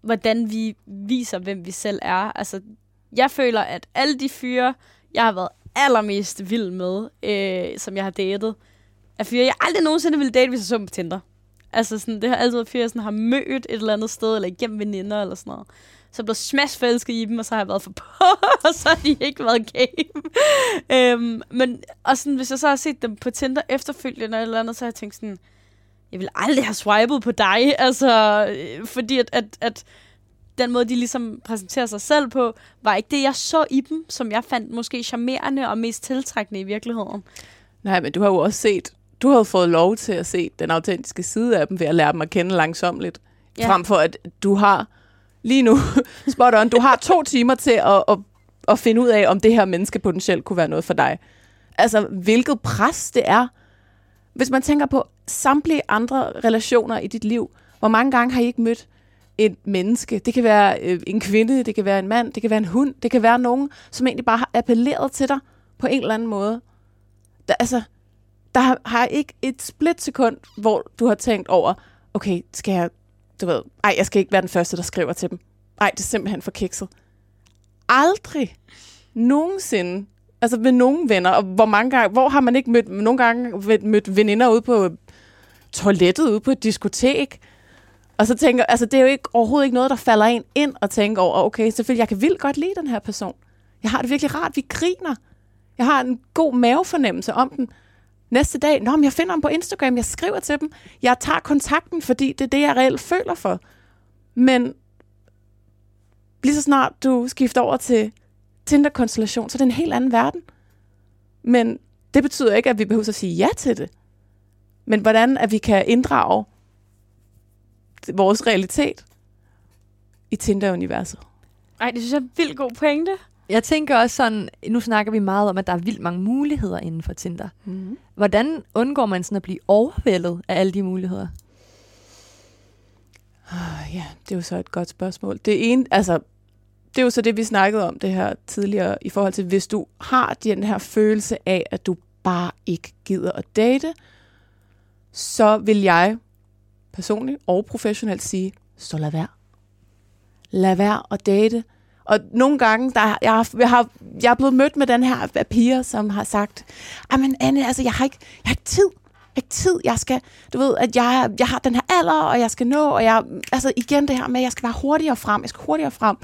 hvordan vi viser, hvem vi selv er. Altså, jeg føler, at alle de fyre, jeg har været allermest vild med, øh, som jeg har datet, er fyre, jeg aldrig nogensinde ville date, hvis jeg så dem på Tinder. Altså, sådan, det har altid været fyre, jeg sådan, har mødt et eller andet sted, eller igennem veninder, eller sådan noget. Så jeg blev smashforelsket i dem, og så har jeg været for på, og så har de ikke været game. øhm, men og sådan, hvis jeg så har set dem på Tinder efterfølgende eller andet, så har jeg tænkt sådan, jeg vil aldrig have swipet på dig, altså, øh, fordi at, at, at den måde, de ligesom præsenterer sig selv på, var ikke det, jeg så i dem, som jeg fandt måske charmerende og mest tiltrækkende i virkeligheden. Nej, men du har jo også set, du har fået lov til at se den autentiske side af dem ved at lære dem at kende langsomt. Ja. Frem for at du har lige nu, spot on, du har to timer til at, at, at finde ud af, om det her menneske potentielt kunne være noget for dig. Altså, hvilket pres det er. Hvis man tænker på samtlige andre relationer i dit liv, hvor mange gange har I ikke mødt et menneske. Det kan være øh, en kvinde, det kan være en mand, det kan være en hund, det kan være nogen, som egentlig bare har appelleret til dig på en eller anden måde. Der, altså, der har, har ikke et splitsekund, hvor du har tænkt over, okay, skal jeg, du ved, ej, jeg skal ikke være den første, der skriver til dem. Ej, det er simpelthen for kikset. Aldrig nogensinde, altså med nogen venner, og hvor mange gange, hvor har man ikke mødt, nogle gange mødt veninder ude på toilettet, ude på et diskotek, og så tænker altså det er jo ikke, overhovedet ikke noget, der falder en ind og tænker over, okay, selvfølgelig, jeg kan vildt godt lide den her person. Jeg har det virkelig rart, vi griner. Jeg har en god mavefornemmelse om den. Næste dag, nå, men jeg finder dem på Instagram, jeg skriver til dem, jeg tager kontakten, fordi det er det, jeg reelt føler for. Men lige så snart du skifter over til Tinder-konstellation, så er det en helt anden verden. Men det betyder ikke, at vi behøver at sige ja til det. Men hvordan at vi kan inddrage vores realitet i Tinder-universet. Ej, det synes jeg er en vildt god pointe. Jeg tænker også sådan, nu snakker vi meget om, at der er vildt mange muligheder inden for Tinder. Mm. Hvordan undgår man sådan at blive overvældet af alle de muligheder? Ah, Ja, det er jo så et godt spørgsmål. Det ene, altså, det er jo så det, vi snakkede om det her tidligere, i forhold til, hvis du har den her følelse af, at du bare ikke gider at date, så vil jeg personligt og professionelt sige, så lad være. Lad være at date. Og nogle gange, der, jeg, har, jeg, har, jeg er blevet mødt med den her af piger, som har sagt, men Anne, altså, jeg har ikke, jeg har ikke tid. Jeg har ikke tid. Jeg skal, du ved, at jeg, jeg har den her alder, og jeg skal nå, og jeg, altså igen det her med, at jeg skal være hurtigere frem, jeg skal hurtigere frem.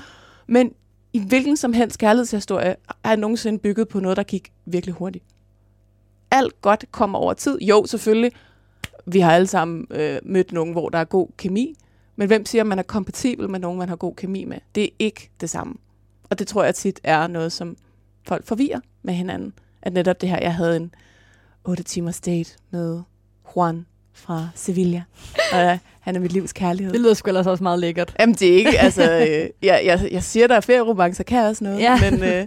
Men i hvilken som helst kærlighedshistorie er jeg nogensinde bygget på noget, der gik virkelig hurtigt. Alt godt kommer over tid. Jo, selvfølgelig. Vi har alle sammen øh, mødt nogen, hvor der er god kemi. Men hvem siger, at man er kompatibel med nogen, man har god kemi med? Det er ikke det samme. Og det tror jeg tit er noget, som folk forvirrer med hinanden. At netop det her, jeg havde en 8 timers date med Juan fra Sevilla. Og øh, han er mit livs kærlighed. Det lyder sgu ellers også meget lækkert. Jamen, det er ikke, altså, øh, jeg, jeg, jeg siger, der er flere romancer, kan også noget, Ja. men, øh,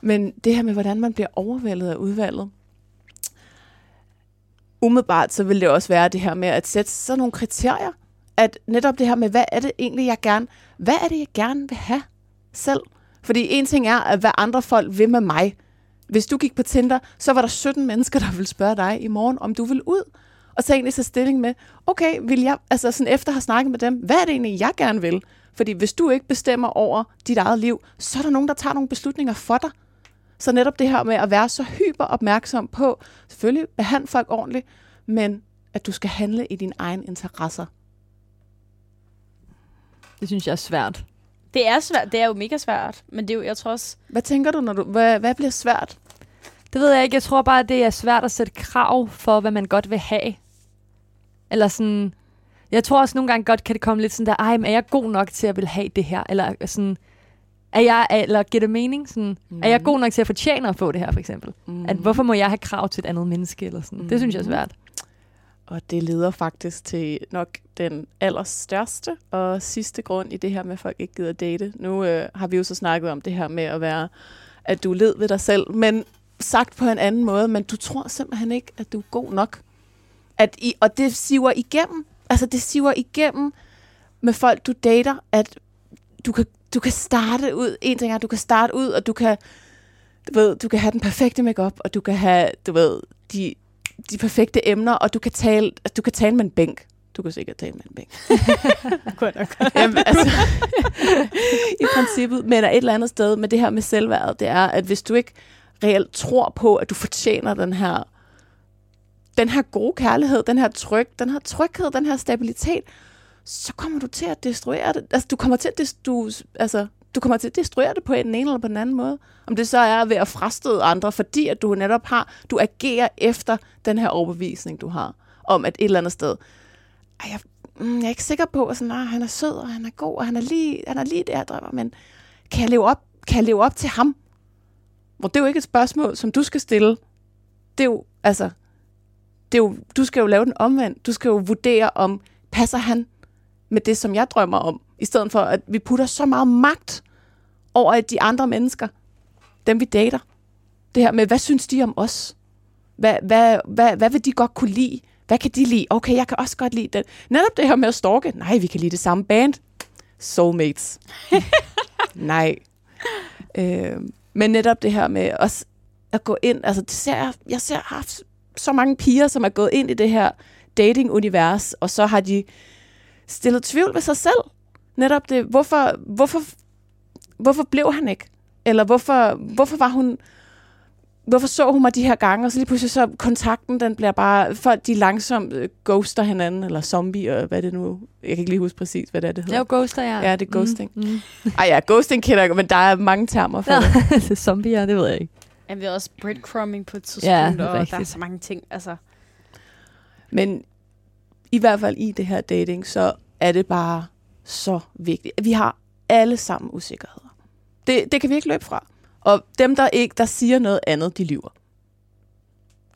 men det her med, hvordan man bliver overvældet af udvalget, umiddelbart, så vil det også være det her med at sætte sådan nogle kriterier, at netop det her med, hvad er det egentlig, jeg gerne, hvad er det, jeg gerne vil have selv? Fordi en ting er, at hvad andre folk vil med mig. Hvis du gik på Tinder, så var der 17 mennesker, der ville spørge dig i morgen, om du vil ud. Og så egentlig så stilling med, okay, vil jeg, altså sådan efter at have snakket med dem, hvad er det egentlig, jeg gerne vil? Fordi hvis du ikke bestemmer over dit eget liv, så er der nogen, der tager nogle beslutninger for dig. Så netop det her med at være så hyper opmærksom på, selvfølgelig behandle folk ordentligt, men at du skal handle i dine egne interesser. Det synes jeg er svært. Det er svært. Det er jo mega svært. Men det er jo, jeg tror også... Hvad tænker du, når du, hvad, hvad bliver svært? Det ved jeg ikke. Jeg tror bare, at det er svært at sætte krav for, hvad man godt vil have. Eller sådan... Jeg tror også nogle gange godt kan det komme lidt sådan der, ej, men er jeg god nok til at vil have det her? Eller sådan, er jeg, eller giver det mening? Sådan, mm. Er jeg god nok til at fortjene at få det her, for eksempel? Mm. At hvorfor må jeg have krav til et andet menneske? Eller sådan. Mm. Det synes jeg er svært. Og det leder faktisk til nok den allerstørste og sidste grund i det her med, at folk ikke gider date. Nu øh, har vi jo så snakket om det her med at være, at du led ved dig selv, men sagt på en anden måde, men du tror simpelthen ikke, at du er god nok. At I, og det siver igennem, altså det siver igennem med folk, du dater, at du kan, du kan starte ud, en ting er, du kan starte ud, og du kan, du ved, du kan have den perfekte makeup, og du kan have, du ved, de, de perfekte emner, og du kan tale, altså, du kan tale med en bænk. Du kan sikkert tale med en bænk. Jamen, altså, I princippet, men er et eller andet sted med det her med selvværd, det er, at hvis du ikke reelt tror på, at du fortjener den her, den her gode kærlighed, den her tryg, den her tryghed, den her stabilitet, så kommer du til at destruere det. Altså, du kommer til at, du, altså, du kommer til at destruere det på en ene eller på den anden måde. Om det så er ved at frastøde andre, fordi at du netop har, du agerer efter den her overbevisning, du har, om at et eller andet sted, ej, jeg, mm, jeg er ikke sikker på, at sådan, ah, han er sød, og han er god, og han er lige, han er lige det, jeg drømmer, men kan jeg leve op, kan jeg leve op til ham? Hvor det er jo ikke et spørgsmål, som du skal stille. Det er jo, altså, det er jo, du skal jo lave den omvendt. Du skal jo vurdere, om passer han med det, som jeg drømmer om, i stedet for, at vi putter så meget magt over de andre mennesker, dem vi dater. Det her med, hvad synes de om os? Hvad, hvad, hvad, hvad vil de godt kunne lide? Hvad kan de lide? Okay, jeg kan også godt lide den. Netop det her med at stalke. Nej, vi kan lide det samme band. Soulmates. Nej. Øh, men netop det her med også at gå ind, altså det ser jeg, jeg ser, har haft så mange piger, som er gået ind i det her dating-univers, og så har de stillet tvivl ved sig selv. Netop det, hvorfor, hvorfor, hvorfor blev han ikke? Eller hvorfor, hvorfor var hun, hvorfor så hun mig de her gange, og så lige pludselig så kontakten, den bliver bare, folk de langsomt øh, ghoster hinanden, eller zombie, og hvad det nu, jeg kan ikke lige huske præcis, hvad det er, det Det er hedder. jo ghoster, ja. Ja, det er ghosting. Mm, mm. Ej ja, ghosting kender jeg, men der er mange termer for Ja, det. det er zombier, det ved jeg ikke. Jeg ved også breadcrumbing på et tidspunkt, Ja, er og der er så mange ting. Altså, Men i hvert fald i det her dating, så er det bare så vigtigt. Vi har alle sammen usikkerheder. Det, det kan vi ikke løbe fra. Og dem, der ikke der siger noget andet, de lyver.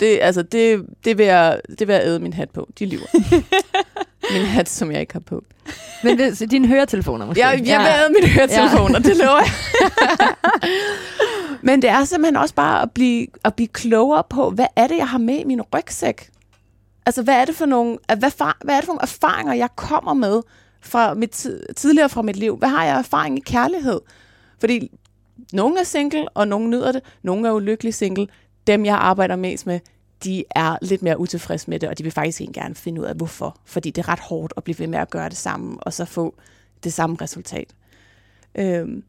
Det, altså, det, det, vil jeg, det vil jeg æde min hat på. De lyver. min hat, som jeg ikke har på. Men det, dine høretelefoner måske? Jeg, jeg vil æde mine høretelefoner, det lover jeg. Men det er simpelthen også bare at blive, at blive klogere på, hvad er det, jeg har med i min rygsæk? Altså, hvad er det for nogle, hvad, hvad er det for nogle erfaringer, jeg kommer med fra mit, tidligere fra mit liv? Hvad har jeg erfaring i kærlighed? Fordi nogle er single, og nogle nyder det. Nogle er ulykkelige single. Dem, jeg arbejder mest med, de er lidt mere utilfredse med det, og de vil faktisk ikke gerne finde ud af, hvorfor. Fordi det er ret hårdt at blive ved med at gøre det samme, og så få det samme resultat. Øhm,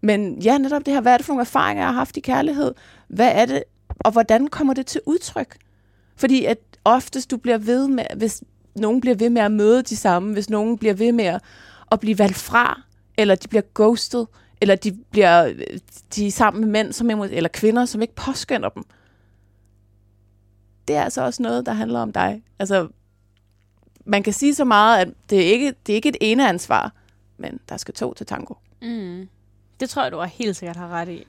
men ja, netop det her, hvad er det for nogle erfaringer, jeg har haft i kærlighed? Hvad er det, og hvordan kommer det til udtryk? Fordi at oftest du bliver ved med, hvis nogen bliver ved med at møde de samme, hvis nogen bliver ved med at, at blive valgt fra, eller de bliver ghostet, eller de bliver de er sammen med mænd som, eller kvinder, som ikke påskynder dem. Det er altså også noget, der handler om dig. Altså, man kan sige så meget, at det er ikke, det er ikke et ene ansvar, men der skal to til tango. Mm. Det tror jeg, du har helt sikkert har ret i.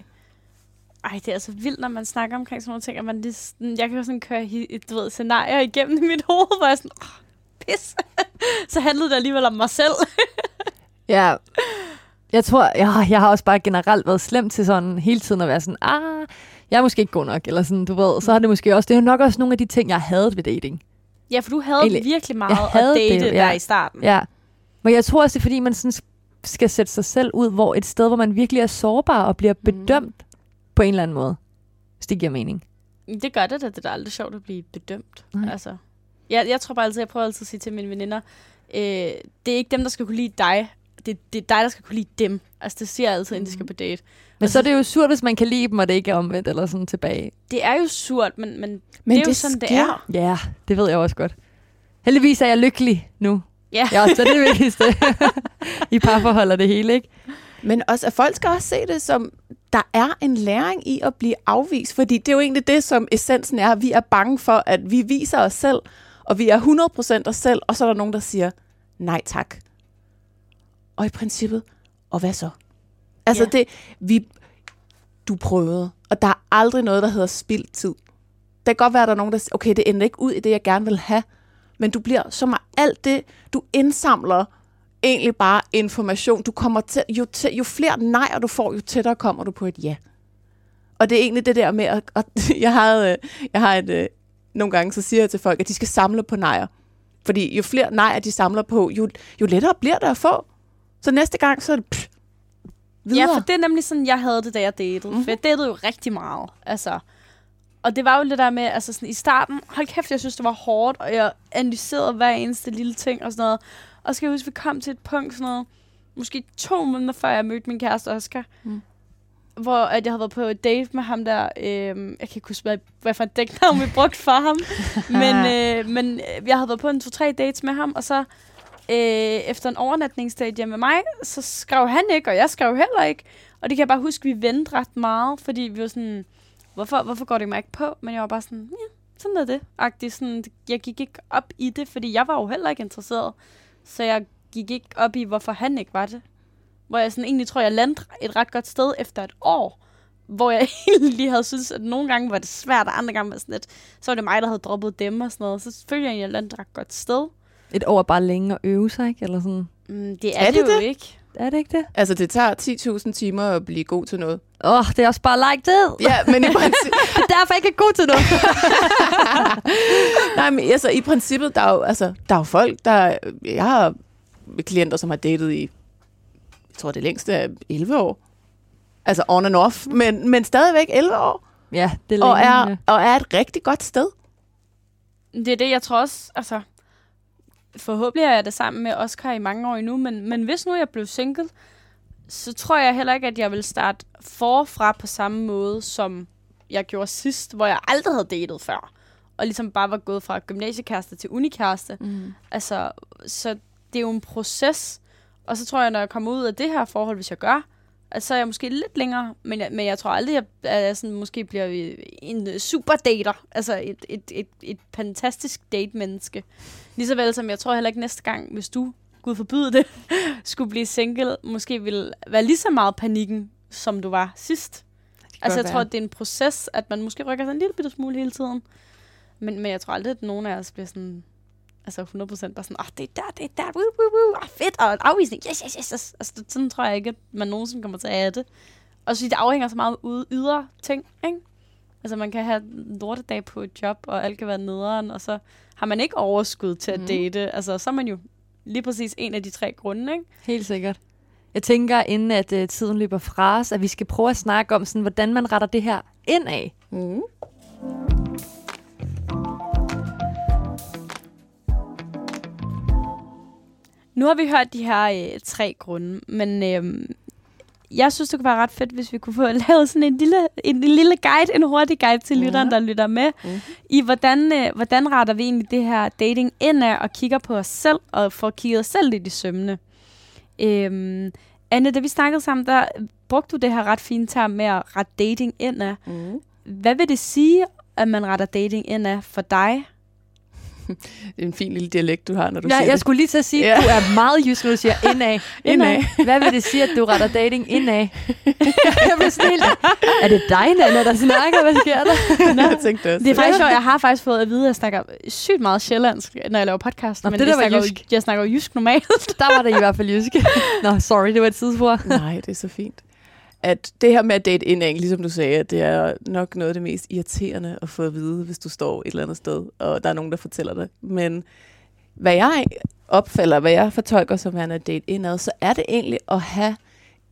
Ej, det er altså vildt, når man snakker omkring sådan nogle ting, at man lige, sådan, jeg kan jo sådan køre du ved, scenarier igennem i mit hoved, hvor jeg sådan, oh, pis. så handlede det alligevel om mig selv. ja, jeg tror, jeg, jeg har også bare generelt været slem til sådan hele tiden at være sådan, ah, jeg er måske ikke god nok, eller sådan, du ved. Så har det måske også, det er nok også nogle af de ting, jeg havde ved dating. Ja, for du havde Egentlig, virkelig meget jeg havde at date det, ja. der i starten. Ja, men jeg tror også, det er fordi, man sådan skal sætte sig selv ud, hvor et sted, hvor man virkelig er sårbar og bliver mm. bedømt. På en eller anden måde. Hvis det giver mening. Det gør det, at det er aldrig sjovt at blive bedømt. Nej. Altså, jeg, jeg tror bare altid, jeg prøver altid at sige til mine veninder, øh, det er ikke dem, der skal kunne lide dig. Det, det er dig, der skal kunne lide dem. Altså, det siger jeg altid, inden de skal mm. på date. Men altså, så er det jo surt, hvis man kan lide dem, og det ikke er omvendt eller sådan tilbage. Det er jo surt, men, men, men det er det jo sådan, sker. det er. Ja, det ved jeg også godt. Heldigvis er jeg lykkelig nu. Ja. ja, så det er det vigtigste. I parforhold er det hele, ikke? Men også, at folk skal også se det som, der er en læring i at blive afvist, fordi det er jo egentlig det, som essensen er. Vi er bange for, at vi viser os selv, og vi er 100% os selv, og så er der nogen, der siger, nej tak. Og i princippet, og hvad så? Altså ja. det, vi, du prøvede, og der er aldrig noget, der hedder spildt tid. Det kan godt være, at der er nogen, der siger, okay, det ender ikke ud i det, jeg gerne vil have, men du bliver som alt det, du indsamler, egentlig bare information. Du kommer til, jo, til, jo flere nejer du får, jo tættere kommer du på et ja. Og det er egentlig det der med, at, at jeg, har, jeg har et, øh, nogle gange, så siger jeg til folk, at de skal samle på nejer. Fordi jo flere nejer de samler på, jo, jo lettere bliver det at få. Så næste gang, så er det pff, videre. Ja, for det er nemlig sådan, jeg havde det, da jeg datede. Mm-hmm. For jeg datede jo rigtig meget. Altså, og det var jo det der med, altså sådan, i starten, hold kæft, jeg synes, det var hårdt, og jeg analyserede hver eneste lille ting og sådan noget. Og så skal jeg huske, vi kom til et punkt sådan noget, måske to måneder før jeg mødte min kæreste Oscar, mm. hvor at jeg havde været på et date med ham der, øh, jeg kan ikke huske, hvad, hvad for et dæknavn vi brugte for ham, men, øh, men øh, jeg havde været på en to-tre dates med ham, og så øh, efter en overnatningsdate hjemme med mig, så skrev han ikke, og jeg skrev heller ikke. Og det kan jeg bare huske, vi vendte ret meget, fordi vi var sådan, hvorfor, hvorfor går det mig ikke på? Men jeg var bare sådan, ja, sådan er det. Agtigt, sådan, jeg gik ikke op i det, fordi jeg var jo heller ikke interesseret. Så jeg gik ikke op i, hvorfor han ikke var det. Hvor jeg sådan egentlig tror, jeg landte et ret godt sted efter et år. Hvor jeg egentlig havde synes, at nogle gange var det svært, og andre gange var sådan lidt, så var det mig, der havde droppet dem og sådan noget. Så selvfølgelig jeg, jeg landte et ret godt sted. Et år bare længe at øve sig, ikke? Eller sådan. Mm, det er, er det, det jo det? ikke. Er det ikke det? Altså, det tager 10.000 timer at blive god til noget. Åh, oh, det er også bare like det. Ja, men i princippet... Derfor ikke er god til noget. Nej, men altså, i princippet, der er jo, altså, der er jo folk, der... Jeg har klienter, som har datet i, jeg tror, det længste er 11 år. Altså on and off, men, men stadigvæk 11 år. Ja, det er længe. Og er, og er et rigtig godt sted. Det er det, jeg tror også, altså, forhåbentlig er jeg det sammen med Oscar i mange år endnu, men, men hvis nu jeg blev single, så tror jeg heller ikke, at jeg vil starte forfra på samme måde, som jeg gjorde sidst, hvor jeg aldrig havde datet før. Og ligesom bare var gået fra gymnasiekæreste til unikæreste. Mm. Altså, så det er jo en proces. Og så tror jeg, når jeg kommer ud af det her forhold, hvis jeg gør, så er jeg måske lidt længere, men jeg, men jeg tror aldrig, at jeg sådan, måske bliver en super dater. Altså et, et, et, et fantastisk date-menneske. Lige så vel som jeg tror heller ikke næste gang, hvis du, gud forbyde det, skulle blive single, måske ville være lige så meget panikken, som du var sidst. Altså jeg være. tror, at det er en proces, at man måske rykker sig en lille bitte smule hele tiden. Men, men jeg tror aldrig, at nogen af os bliver sådan, altså 100% bare sådan, åh, oh, det er der, det er der, woo, woo, woo, oh, fedt, og en afvisning, yes, yes, yes, yes. Altså, sådan tror jeg ikke, at man nogensinde kommer til at have det. Og så det afhænger så meget af ydre ting, ikke? Altså, man kan have en lortedag på et job, og alt kan være nederen, og så har man ikke overskud til at Mhm. date. Altså, så er man jo lige præcis en af de tre grunde, ikke? Helt sikkert. Jeg tænker, inden at uh, tiden løber fra os, at vi skal prøve at snakke om, sådan, hvordan man retter det her ind af. Mm. Nu har vi hørt de her øh, tre grunde, men øh, jeg synes, det kunne være ret fedt, hvis vi kunne få lavet sådan en lille, en, en lille guide, en hurtig guide til lytteren, der lytter med, Mhm. i hvordan, øh, hvordan retter vi egentlig det her dating indad og kigger på os selv, og får kigget os selv lidt i sømne. Øhm, Anne, da vi snakkede sammen, der brugte du det her ret fine term med at rette dating indad. Mm. Hvad vil det sige, at man retter dating indad for dig? Det er en fin lille dialekt, du har, når du Ja, siger jeg det. skulle lige til at sige, Ja. at du er meget jysk, når du siger indad. Indad. Hvad vil det sige, at du retter dating indad? jeg bliver sådan helt, er det dig, Nana, der snakker? Hvad sker der? jeg tænkte også. Det er faktisk sjovt, jeg har faktisk fået at vide, at jeg snakker sygt meget sjællandsk, når jeg laver podcast. Nå, men det der jeg var snakker, jysk. Jeg snakker jysk normalt. Der var det i hvert fald jysk. Nå, sorry, det var et tidsspor. Nej, det er så fint. At det her med at date indad, ligesom du sagde, det er nok noget af det mest irriterende at få at vide, hvis du står et eller andet sted, og der er nogen, der fortæller det. Men hvad jeg opfatter, hvad jeg fortolker som han er date indad, så er det egentlig at have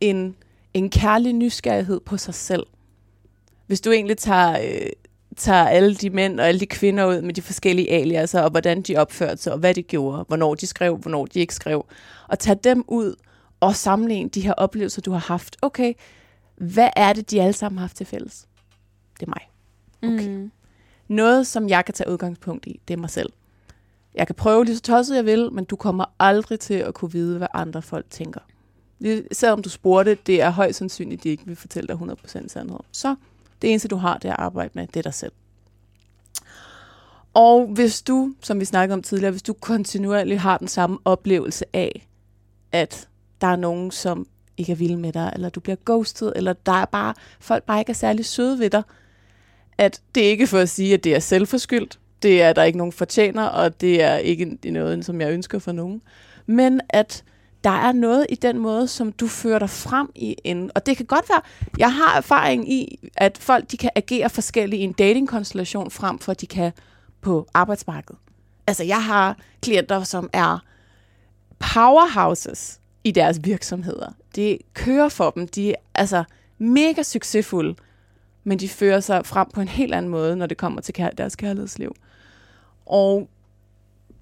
en, en kærlig nysgerrighed på sig selv. Hvis du egentlig tager, øh, tager alle de mænd og alle de kvinder ud med de forskellige aliaser, og hvordan de opførte sig, og hvad de gjorde, hvornår de skrev, hvornår de ikke skrev, og tager dem ud og sammenligne de her oplevelser, du har haft. Okay, hvad er det, de alle sammen har haft til fælles? Det er mig. Okay. Mm. Noget, som jeg kan tage udgangspunkt i, det er mig selv. Jeg kan prøve lige så tosset jeg vil, men du kommer aldrig til at kunne vide, hvad andre folk tænker. Selvom du spurgte, det er højst sandsynligt, at de ikke vil fortælle dig 100% sandhed. Så det eneste, du har, det er at arbejde med, det er dig selv. Og hvis du, som vi snakkede om tidligere, hvis du kontinuerligt har den samme oplevelse af, at der er nogen, som ikke er vilde med dig, eller du bliver ghostet, eller der er bare, folk bare ikke er særlig søde ved dig, at det er ikke for at sige, at det er selvforskyldt. Det er der ikke nogen fortjener, og det er ikke noget, som jeg ønsker for nogen. Men at der er noget i den måde, som du fører dig frem i en... Og det kan godt være... Jeg har erfaring i, at folk de kan agere forskelligt i en datingkonstellation, frem for at de kan på arbejdsmarkedet. Altså, jeg har klienter, som er powerhouses i deres virksomheder. Det kører for dem. De er altså mega succesfulde, men de fører sig frem på en helt anden måde, når det kommer til kær- deres kærlighedsliv. Og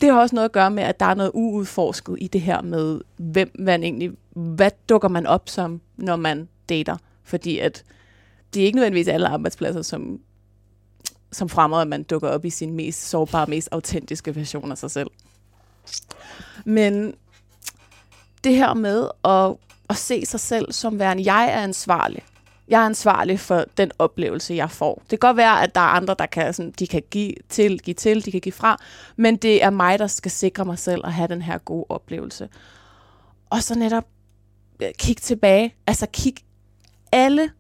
det har også noget at gøre med, at der er noget uudforsket i det her med, hvem man egentlig, hvad dukker man op som, når man dater. Fordi at det er ikke nødvendigvis alle arbejdspladser, som, som fremmer, at man dukker op i sin mest sårbare, mest autentiske version af sig selv. Men det her med at, at se sig selv som værende, jeg er ansvarlig. Jeg er ansvarlig for den oplevelse, jeg får. Det kan godt være, at der er andre, der kan, sådan, de kan give til, give til, de kan give fra, men det er mig, der skal sikre mig selv at have den her gode oplevelse. Og så netop øh, kig tilbage. Altså kig alle,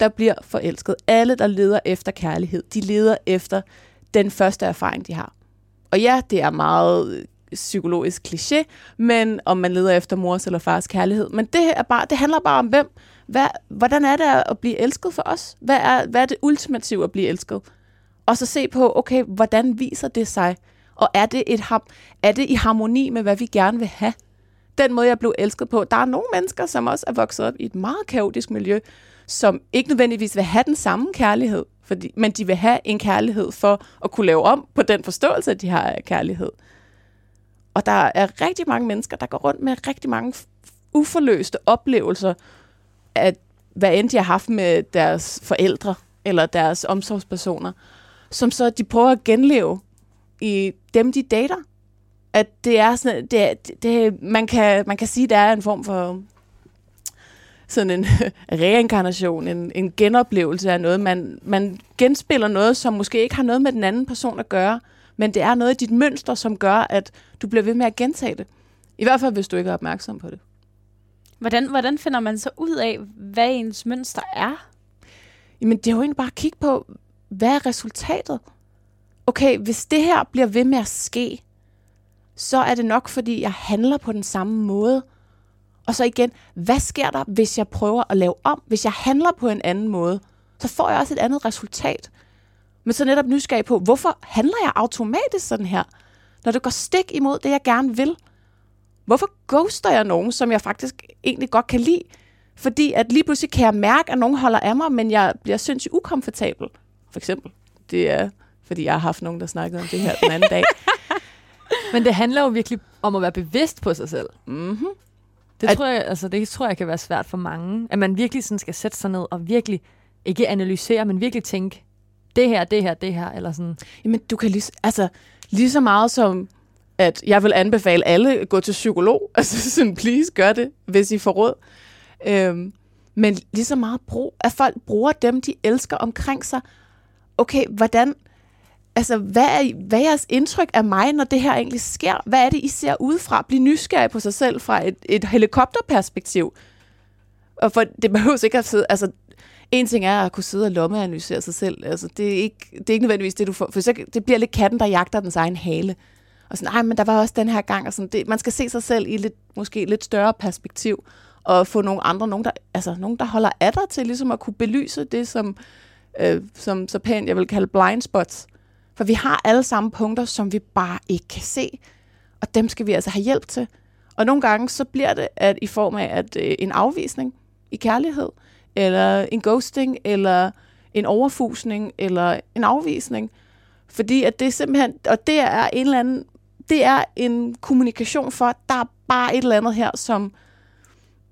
der bliver forelsket, alle, der leder efter kærlighed, de leder efter den første erfaring, de har. Og ja, det er meget øh, psykologisk kliché, men om man leder efter mors eller fars kærlighed. Men det, er bare, det handler bare om hvem. Hvad, hvordan er det at blive elsket for os? Hvad er, hvad er det ultimative at blive elsket? Og så se på, okay, hvordan viser det sig? Og er det, et, ham- er det i harmoni med, hvad vi gerne vil have? Den måde, jeg blev elsket på. Der er nogle mennesker, som også er vokset op i et meget kaotisk miljø, som ikke nødvendigvis vil have den samme kærlighed, fordi, men de vil have en kærlighed for at kunne lave om på den forståelse, de har af kærlighed. Og der er rigtig mange mennesker, der går rundt med rigtig mange uforløste oplevelser, at hvad end de har haft med deres forældre eller deres omsorgspersoner, som så de prøver at genleve i dem, de dater. At det er sådan, det, er- det, det, man, kan, man kan sige, der er en form for sådan en reinkarnation, en, en genoplevelse af noget. Man, man genspiller noget, som måske ikke har noget med den anden person at gøre, men det er noget i dit mønster, som gør, at du bliver ved med at gentage det. I hvert fald, hvis du ikke er opmærksom på det. Hvordan, hvordan finder man så ud af, hvad ens mønster er? Jamen, det er jo egentlig bare at kigge på, hvad er resultatet? okay, hvis det her bliver ved med at ske, så er det nok, fordi jeg handler på den samme måde. Og så igen, hvad sker der, hvis jeg prøver at lave om? Hvis jeg handler på en anden måde, så får jeg også et andet resultat. Men så netop nysgerrig på, hvorfor handler jeg automatisk sådan her? Når det går stik imod det, jeg gerne vil. Hvorfor ghoster jeg nogen, som jeg faktisk egentlig godt kan lide? Fordi at lige pludselig kan jeg mærke, at nogen holder af mig, men jeg bliver sindssygt ukomfortabel. For eksempel. Det er, fordi jeg har haft nogen, der snakkede om det her den anden dag. Men det handler jo virkelig om at være bevidst på sig selv. Mm-hmm. Det, At- tror jeg, altså, det tror jeg kan være svært for mange. At man virkelig sådan skal sætte sig ned og virkelig, ikke analysere, men virkelig tænke, det her, det her, det her, eller sådan. Jamen, du kan lige, altså, lige så meget som, at jeg vil anbefale alle at gå til psykolog. Altså, sådan, please, gør det, hvis I får råd. Øhm, men lige så meget brug, at folk bruger dem, de elsker omkring sig. Okay, hvordan, altså, hvad er, hvad er jeres indtryk af mig, når det her egentlig sker? Hvad er det, I ser udefra? Bliv nysgerrig på sig selv fra et, et helikopterperspektiv. Og for det behøver ikke at sidde, altså, en ting er at kunne sidde og lommeanalysere sig selv. Altså, det, er ikke, det er ikke nødvendigvis det, du får. For så, det bliver lidt katten, der jagter dens egen hale. Og sådan, nej, men der var også den her gang. Og sådan, det, man skal se sig selv i lidt, måske lidt større perspektiv. Og få nogle andre, nogen der, altså, nogen, der holder af dig til ligesom at kunne belyse det, som, øh, som så pænt jeg vil kalde blind spots. For vi har alle sammen punkter, som vi bare ikke kan se. Og dem skal vi altså have hjælp til. Og nogle gange så bliver det at i form af at øh, en afvisning i kærlighed, eller en ghosting, eller en overfusning, eller en afvisning. Fordi at det er simpelthen, og det er en eller anden, det er en kommunikation for, at der er bare et eller andet her, som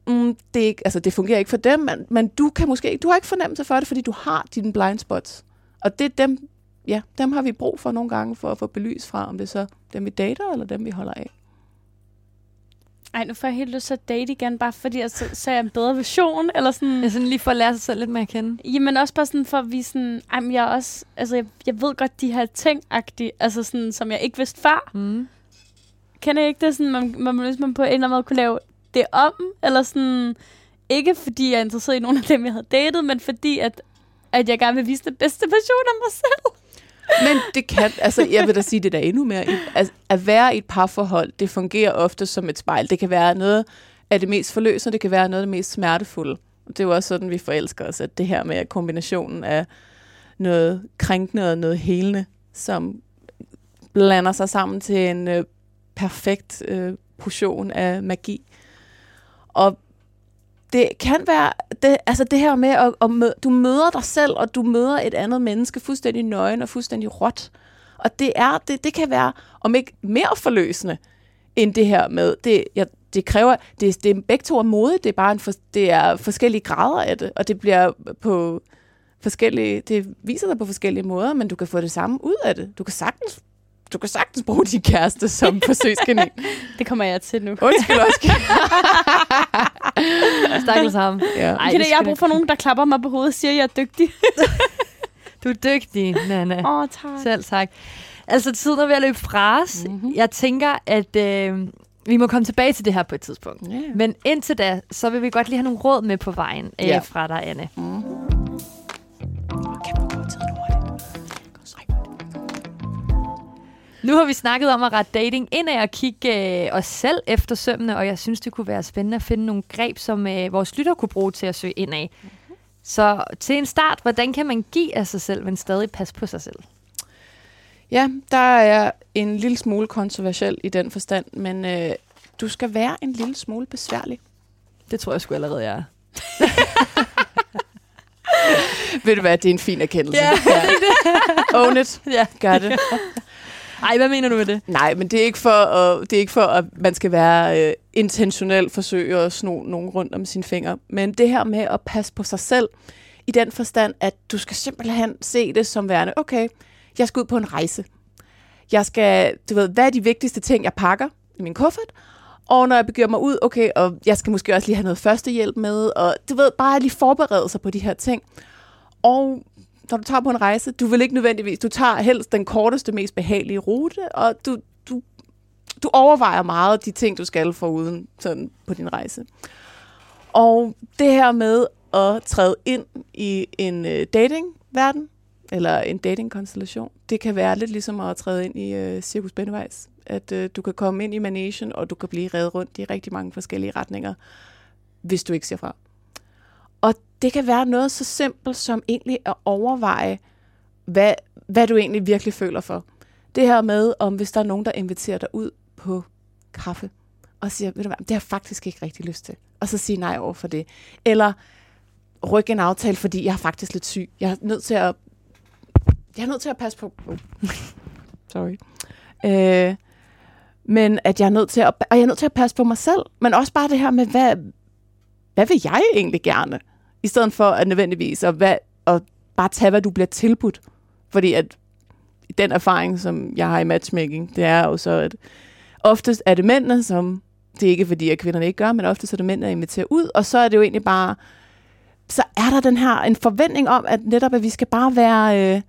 mm, det, ikke, altså det fungerer ikke for dem, men, men du kan måske ikke, du har ikke fornemmelse for det, fordi du har dine blind spots. Og det er dem, ja, dem har vi brug for nogle gange for at få belys fra, om det er så dem, vi dater, eller dem, vi holder af. Ej, nu får jeg helt lyst til at date igen, bare fordi at så, så er jeg en bedre version, eller sådan. Ja, sådan lige for at lære sig selv lidt mere at kende. Jamen også bare sådan for at vise sådan, ej, men jeg er også, altså jeg, jeg ved godt de her ting altså sådan, som jeg ikke vidste før. Mm. Kender I ikke det sådan, man, man, hvis man på en eller anden måde kunne lave det om, eller sådan, ikke fordi jeg er interesseret i nogen af dem, jeg havde datet, men fordi at, at jeg gerne vil vise den bedste version af mig selv. Men det kan, altså jeg vil da sige det der endnu mere. I- Altså, at være i et parforhold, det fungerer ofte som et spejl. Det kan være noget af det mest forløsende, det kan være noget af det mest smertefulde. Og det er jo også sådan, vi forelsker os, at det her med kombinationen af noget krænkende og noget helende, som blander sig sammen til en øh, perfekt øh, portion af magi. Og det kan være, det, altså det her med, at, at møde, du møder dig selv, og du møder et andet menneske fuldstændig nøgen og fuldstændig råt. Og det, er, det, det kan være, om ikke mere forløsende, end det her med, det, jeg, det kræver, det, det er begge to er modigt, det er bare en for, det er forskellige grader af det, og det bliver på forskellige, det viser sig på forskellige måder, men du kan få det samme ud af det. Du kan sagtens, du kan sagtens bruge din kæreste som forsøgskanin. Det kommer jeg til nu. Undskyld også. Stakkels ham. ja. Ej, Ej, det jeg har brug for nogen, der klapper mig på hovedet og siger, at jeg er dygtig. Du er dygtig, Nana. Åh, oh, tak. Selv tak. Altså, tiden er ved at løbe fra os. Mhm. Jeg tænker, at øh, vi må komme tilbage til det her på et tidspunkt. Ja. Men indtil da, så vil vi godt lige have nogle råd med på vejen øh, Ja. fra dig, Anne. Mm. Nu har vi snakket om at rette dating indad og kigge øh, os selv efter sømmene, og jeg synes, det kunne være spændende at finde nogle greb, som øh, vores lytter kunne bruge til at søge indad. Så til en start, hvordan kan man give af sig selv, men stadig passe på sig selv? Ja, der er en lille smule kontroversiel i den forstand, men øh, du skal være en lille smule besværlig. Det tror jeg sgu allerede, jeg er. Ved du hvad, det er en fin erkendelse. Ja. Own it. Ja. Gør det. Ej, hvad mener du med det? Nej, men det er ikke for, at, det er ikke for at man skal være øh, intentionelt forsøge at sno nogen rundt om sine fingre. Men det her med at passe på sig selv, i den forstand, at du skal simpelthen se det som værende, okay, jeg skal ud på en rejse. Jeg skal, du ved, hvad er de vigtigste ting, jeg pakker i min kuffert? Og når jeg begiver mig ud, okay, og jeg skal måske også lige have noget førstehjælp med, og du ved, bare lige forberede sig på de her ting. Og når du tager på en rejse, du vil ikke nødvendigvis, du tager helst den korteste, mest behagelige rute, og du, du, du overvejer meget de ting, du skal foruden sådan på din rejse. Og det her med at træde ind i en øh, datingverden, eller en datingkonstellation. Det kan være lidt ligesom at træde ind i øh, Circus Benevejs. At øh, du kan komme ind i managen, og du kan blive reddet rundt i rigtig mange forskellige retninger, hvis du ikke ser fra. Og det kan være noget så simpelt som egentlig at overveje, hvad, hvad du egentlig virkelig føler for. Det her med, om hvis der er nogen, der inviterer dig ud på kaffe, og siger, ved du hvad, det har jeg faktisk ikke rigtig lyst til. Og så sige nej over for det. Eller rykke en aftale, fordi jeg er faktisk lidt syg. Jeg er nødt til at, jeg er nødt til at passe på. Oh. Sorry. Øh, men at jeg er nødt til at, og jeg er nødt til at passe på mig selv. Men også bare det her med, hvad, hvad vil jeg egentlig gerne? I stedet for at nødvendigvis at, hvad, at bare tage, hvad du bliver tilbudt. Fordi at den erfaring, som jeg har i matchmaking, det er jo så, at oftest er det mændene, som det er ikke fordi, at kvinderne ikke gør, men oftest er det mændene, der inviterer ud, og så er det jo egentlig bare, så er der den her en forventning om, at netop, at vi skal bare være, øh,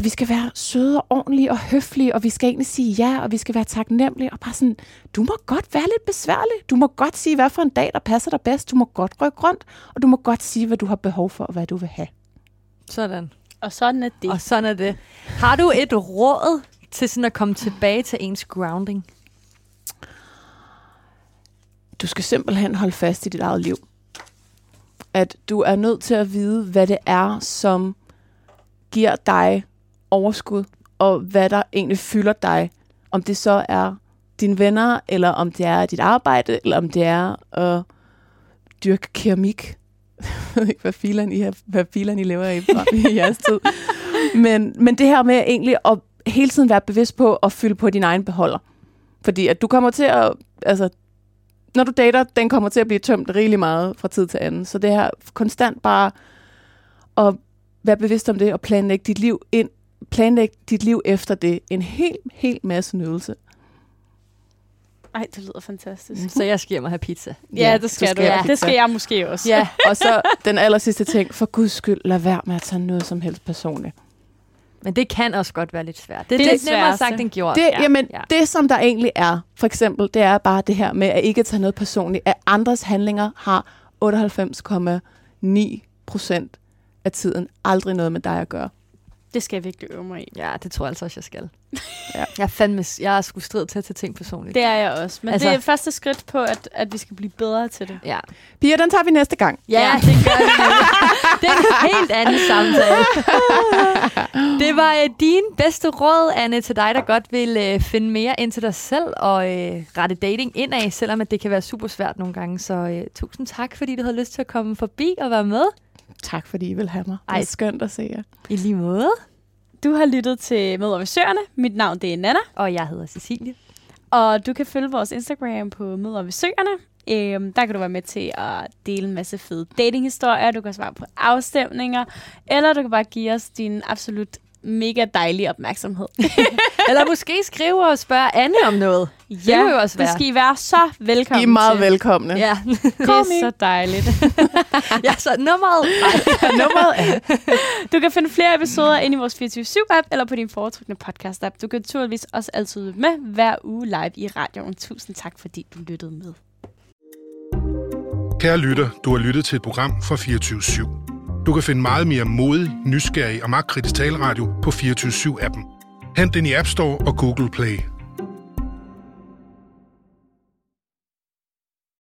at vi skal være søde og ordentlige og høflige, og vi skal egentlig sige ja, og vi skal være taknemmelige, og bare sådan, du må godt være lidt besværlig. Du må godt sige, hvad for en dag, der passer dig bedst. Du må godt rykke rundt, og du må godt sige, hvad du har behov for, og hvad du vil have. Sådan. Og sådan er det. Og sådan er det. Har du et råd til sådan at komme tilbage til ens grounding? Du skal simpelthen holde fast i dit eget liv. At du er nødt til at vide, hvad det er, som giver dig overskud, og hvad der egentlig fylder dig. Om det så er dine venner, eller om det er dit arbejde, eller om det er at dyrke keramik. Jeg ved ikke, hvad filen I, har, hvad filen I lever i, i jeres tid. Men, men det her med egentlig at hele tiden være bevidst på at fylde på din egen beholder. Fordi at du kommer til at, altså, når du dater, den kommer til at blive tømt rigtig meget fra tid til anden. Så det her konstant bare at være bevidst om det og planlægge dit liv ind, planlægge dit liv efter det. En helt, helt masse nydelse. Ej, det lyder fantastisk. Så jeg skal hjem og have pizza. Ja, det skal, skal du. jeg Ja. Det skal jeg måske også. Ja, Og så den aller sidste ting, for guds skyld, lad være med at tage noget som helst personligt. men det kan også godt være lidt svært. Det, Det det er det lidt nemmere sagt end gjort. Det, ja. ja, jamen, ja. ja. det, som der egentlig er, for eksempel, det er bare det her med at ikke tage noget personligt, at andres handlinger har 98,9 procent af tiden aldrig noget med dig at gøre. Det skal jeg virkelig øve mig i. Ja, det tror jeg altså også, jeg skal. Ja. Jeg er fandme, jeg er sgu strid til at tage ting personligt. Det er jeg også. Men Altså- det er første skridt på, at, at vi skal blive bedre til det. Ja, Pia, den tager vi næste gang. ja, Ja. det gør vi. det er en helt anden samtale. det var øh, din bedste råd, Anne, til dig, der godt vil øh, finde mere ind til dig selv og øh, rette dating indad, selvom at det kan være super svært nogle gange. Så øh, tusind tak, fordi du havde lyst til at komme forbi og være med. Tak, fordi I vil have mig. Det Ej. er skønt at se jer. I lige måde. Du har lyttet til Møder ved Søerne. Mit navn det er Nana. Og jeg hedder Cecilie. Og du kan følge vores Instagram på Møder ved Søerne. Øhm, der kan du være med til at dele en masse fede datinghistorier. Du kan svare på afstemninger. Eller du kan bare give os din absolut mega dejlige opmærksomhed. Eller måske skrive og spørge Anne om noget. Det kunne jo også det skal I være så velkommen I er meget til. velkomne. Ja, Det er så dejligt. ja så nummeret. Ej. Nummeret er Du kan finde flere episoder inde i vores 24-7-app eller på din foretrukne podcast-app. Du kan naturligvis også altid med hver uge live i radioen. Tusind tak, fordi du lyttede med. Kære lytter, du har lyttet til et program fra 24 Du kan finde meget mere modig, nysgerrig og magtkritisk taleradio på 24 appen Hent den i App Store og Google Play.